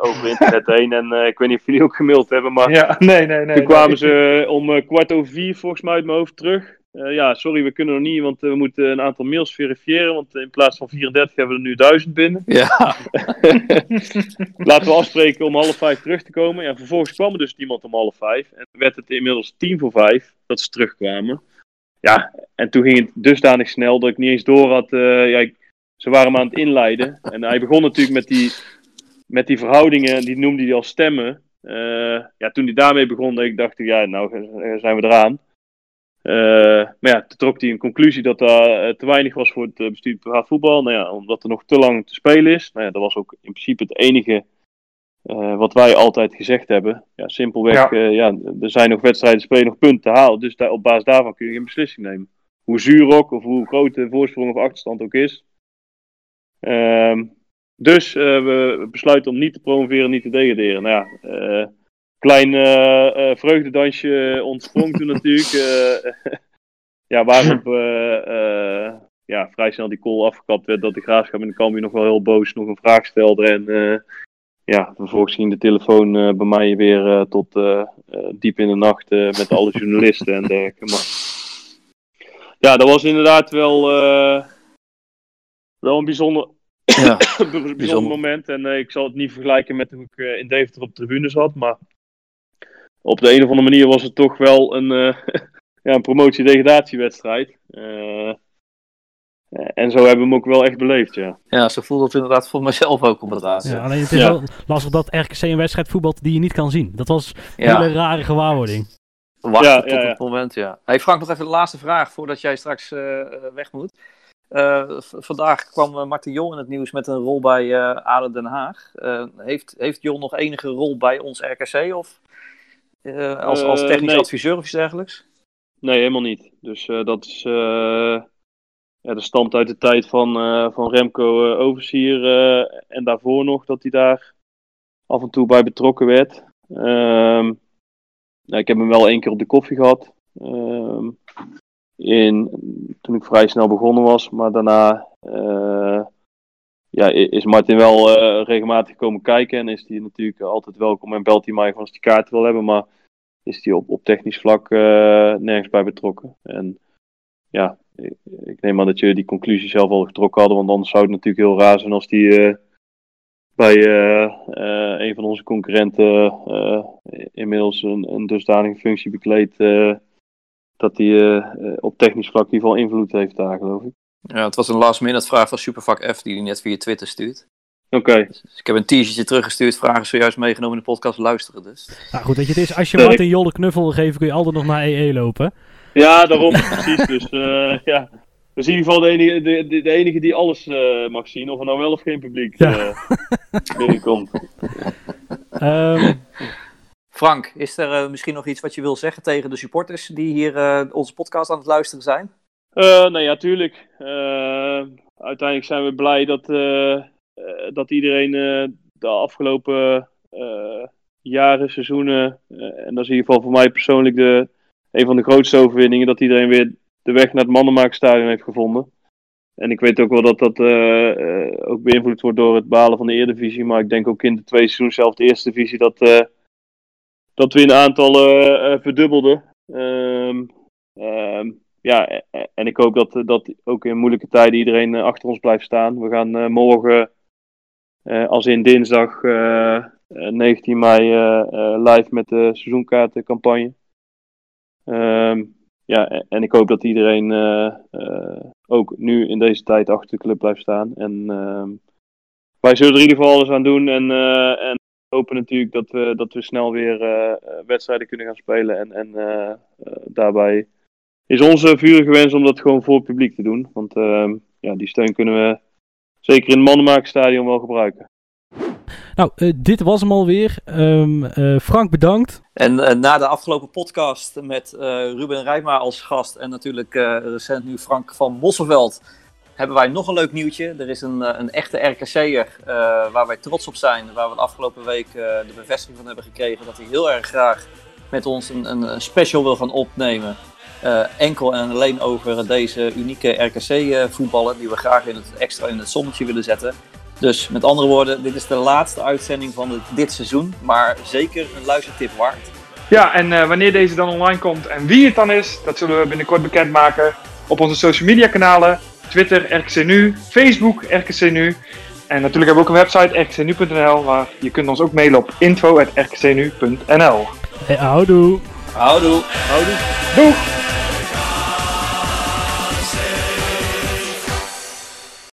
S4: over internet heen. En ik weet niet of jullie ook gemaild hebben, maar
S6: Ja, nee, nee, nee.
S4: toen kwamen ze om kwart over vier volgens mij uit mijn hoofd terug. Eh, ja, sorry, we kunnen nog niet, want eh, we moeten een aantal mails verifiëren. Want in plaats van 34 hebben we er nu 1000 binnen.
S5: Ja,
S4: Laten we afspreken om half vijf terug te komen. Ja, vervolgens kwam er dus niemand om half vijf. En werd het inmiddels tien voor vijf dat ze terugkwamen. Ja, en toen ging het dusdanig snel dat ik niet eens door had. eh, ja, ik- ze waren me aan het inleiden. En hij begon natuurlijk met die, met die verhoudingen, die noemde hij als stemmen. Eh, ja, toen hij daarmee begon, dat ik dacht, ja, nou eh, zijn we eraan. Eh, maar ja, toen trok hij een conclusie dat dat eh, te weinig was voor het eh, bestuur van voetbal. Nou ja, omdat er nog te lang te spelen is. Nou ja, dat was ook in principe het enige wat wij altijd gezegd hebben. Ja, simpelweg,
S6: Ja.
S4: ja. ja, er zijn nog wedstrijden, spelen nog punten te halen. Dus daar, op basis daarvan kun je geen beslissing nemen. Hoe zuur ook, of hoe groot de voorsprong of achterstand ook is. Ehm, dus we besluiten om niet te promoveren, niet te degraderen. Nou ja, klein eh, eh, vreugdedansje ontsprong toen natuurlijk. eh, ja, waarop ja, vrij snel die call afgekapt werd dat de graafschap en de Cambuur nog wel heel boos nog een vraag stelde. En ja, vervolgens ging de telefoon bij mij weer tot diep in de nacht met alle journalisten en dergelijke. Maar ja, dat was inderdaad wel, wel een bijzonder,
S5: Ja,
S4: bijzonder,
S5: bijzonder.
S4: moment. En ik zal het niet vergelijken met hoe ik in Deventer op de tribune zat. Maar op de een of andere manier was het toch wel een, eh ja, een promotie-degradatiewedstrijd. Eh, en zo hebben we hem ook wel echt beleefd, ja.
S5: ja, zo voelde het inderdaad voor mezelf ook inderdaad.
S3: Ja,
S5: Ja.
S3: alleen het is
S4: Ja.
S3: wel lastig dat RKC een wedstrijd voetbalt die je niet kan zien. Dat was een
S5: Ja.
S3: hele rare gewaarwording.
S5: Wachten
S4: Ja,
S5: tot
S4: ja, ja.
S5: het moment, ja. Hey Frank, nog even de laatste vraag voordat jij straks eh, eh, weg moet. Eh, vandaag kwam eh, Martin Jol in het nieuws met een rol bij eh ADO Den Haag. Eh, heeft, heeft Jol nog enige rol bij ons RKC of eh, als, als
S4: Eh,
S5: technisch
S4: nee.
S5: adviseur of iets dergelijks?
S4: Nee, helemaal niet. Dus eh, dat is. ja, dat stamt uit de tijd van, van Remco Oversier. en daarvoor nog dat hij daar af en toe bij betrokken werd. Ehm, nou, ik heb hem wel één keer op de koffie gehad. Ehm, in, toen ik vrij snel begonnen was. Maar daarna ja, is Martin wel eh, regelmatig komen kijken. En is hij natuurlijk altijd welkom. En belt hij mij gewoon als hij kaarten wil hebben. Maar is hij op, op technisch vlak eh, nergens bij betrokken. En ja, ik, neem aan dat jullie die conclusie zelf al getrokken hadden, want anders zou het natuurlijk heel raar zijn als die eh, bij een van onze concurrenten inmiddels een, een dusdanige functie bekleedt dat hij op technisch vlak in ieder geval invloed heeft daar, geloof ik.
S5: Ja, het was een last minute vraag van Supervak F die hij net via Twitter stuurt.
S4: Oké,
S5: Dus ik heb een t-shirtje teruggestuurd, vragen zojuist meegenomen in de podcast, luisteren dus.
S3: Nou goed, weet je, het is, als je. Martin Jol de knuffel wil geven, kun je altijd nog naar EE lopen.
S4: ja, daarom precies. Dus eh, ja, dat is in ieder geval de enige, de, de, de enige die alles eh, mag zien, of er nou wel of geen publiek
S3: Ja.
S4: eh, binnenkomt.
S3: Ehm,
S5: Frank, is er eh, misschien nog iets wat je wil zeggen tegen de supporters die hier eh, onze podcast aan het luisteren zijn?
S4: Eh nou ja, tuurlijk. Eh, uiteindelijk zijn we blij dat, eh, dat iedereen de afgelopen jaren, seizoenen, en dat is in ieder geval voor mij persoonlijk de, een van de grootste overwinningen, dat iedereen weer de weg naar het Mannenmaakstadion heeft gevonden. En ik weet ook wel dat dat ook beïnvloed wordt door het behalen van de Eredivisie, maar ik denk ook in de twee seizoenen, zelfs de eerste divisie, dat, dat we in aantallen verdubbelden. Ehm, ja, e- e- en ik hoop dat, eh, dat ook in moeilijke tijden iedereen eh, achter ons blijft staan. We gaan eh, morgen, eh, als in dinsdag eh, eh, 19 mei, eh, eh, live met de seizoenkaartencampagne. Ehm, ja, en ik hoop dat iedereen eh, eh, ook nu in deze tijd achter de club blijft staan. En ehm, wij zullen er in ieder geval alles aan doen. En, eh, en hopen natuurlijk dat we, dat we snel weer eh, eh, wedstrijden kunnen gaan spelen. En, en eh, eh, daarbij is onze vurige wens om dat gewoon voor het publiek te doen. Want ehm, ja, die steun kunnen we zeker in het Mannenmakerstadion wel gebruiken.
S3: nou, eh, dit was hem alweer. Ehm, eh, Frank, bedankt.
S5: En eh, na de afgelopen podcast met eh, Ruben Rijma als gast en natuurlijk eh, recent nu Frank van Mosselveld, hebben wij nog een leuk nieuwtje. Er is een, een echte RKC'er eh waar wij trots op zijn, waar we de afgelopen week de bevestiging van hebben gekregen dat hij heel erg graag met ons een, een special wil gaan opnemen. Eh, enkel en alleen over deze unieke RKC-voetballen die we graag in het extra in het zonnetje willen zetten. Dus met andere woorden, dit is de laatste uitzending van dit- dit seizoen, maar zeker een luistertip waard.
S6: Ja, en eh, wanneer deze dan online komt en wie het dan is, dat zullen we binnenkort bekendmaken op onze social media kanalen. Twitter, RKC Nu, Facebook, RKC Nu. En natuurlijk hebben we ook een website, rkcnu.nl, waar je kunt ons ook mailen op info.rkcnu.nl.
S3: Hey, houdoe.
S5: Houdoe!
S4: Houdoe!
S6: Doeg!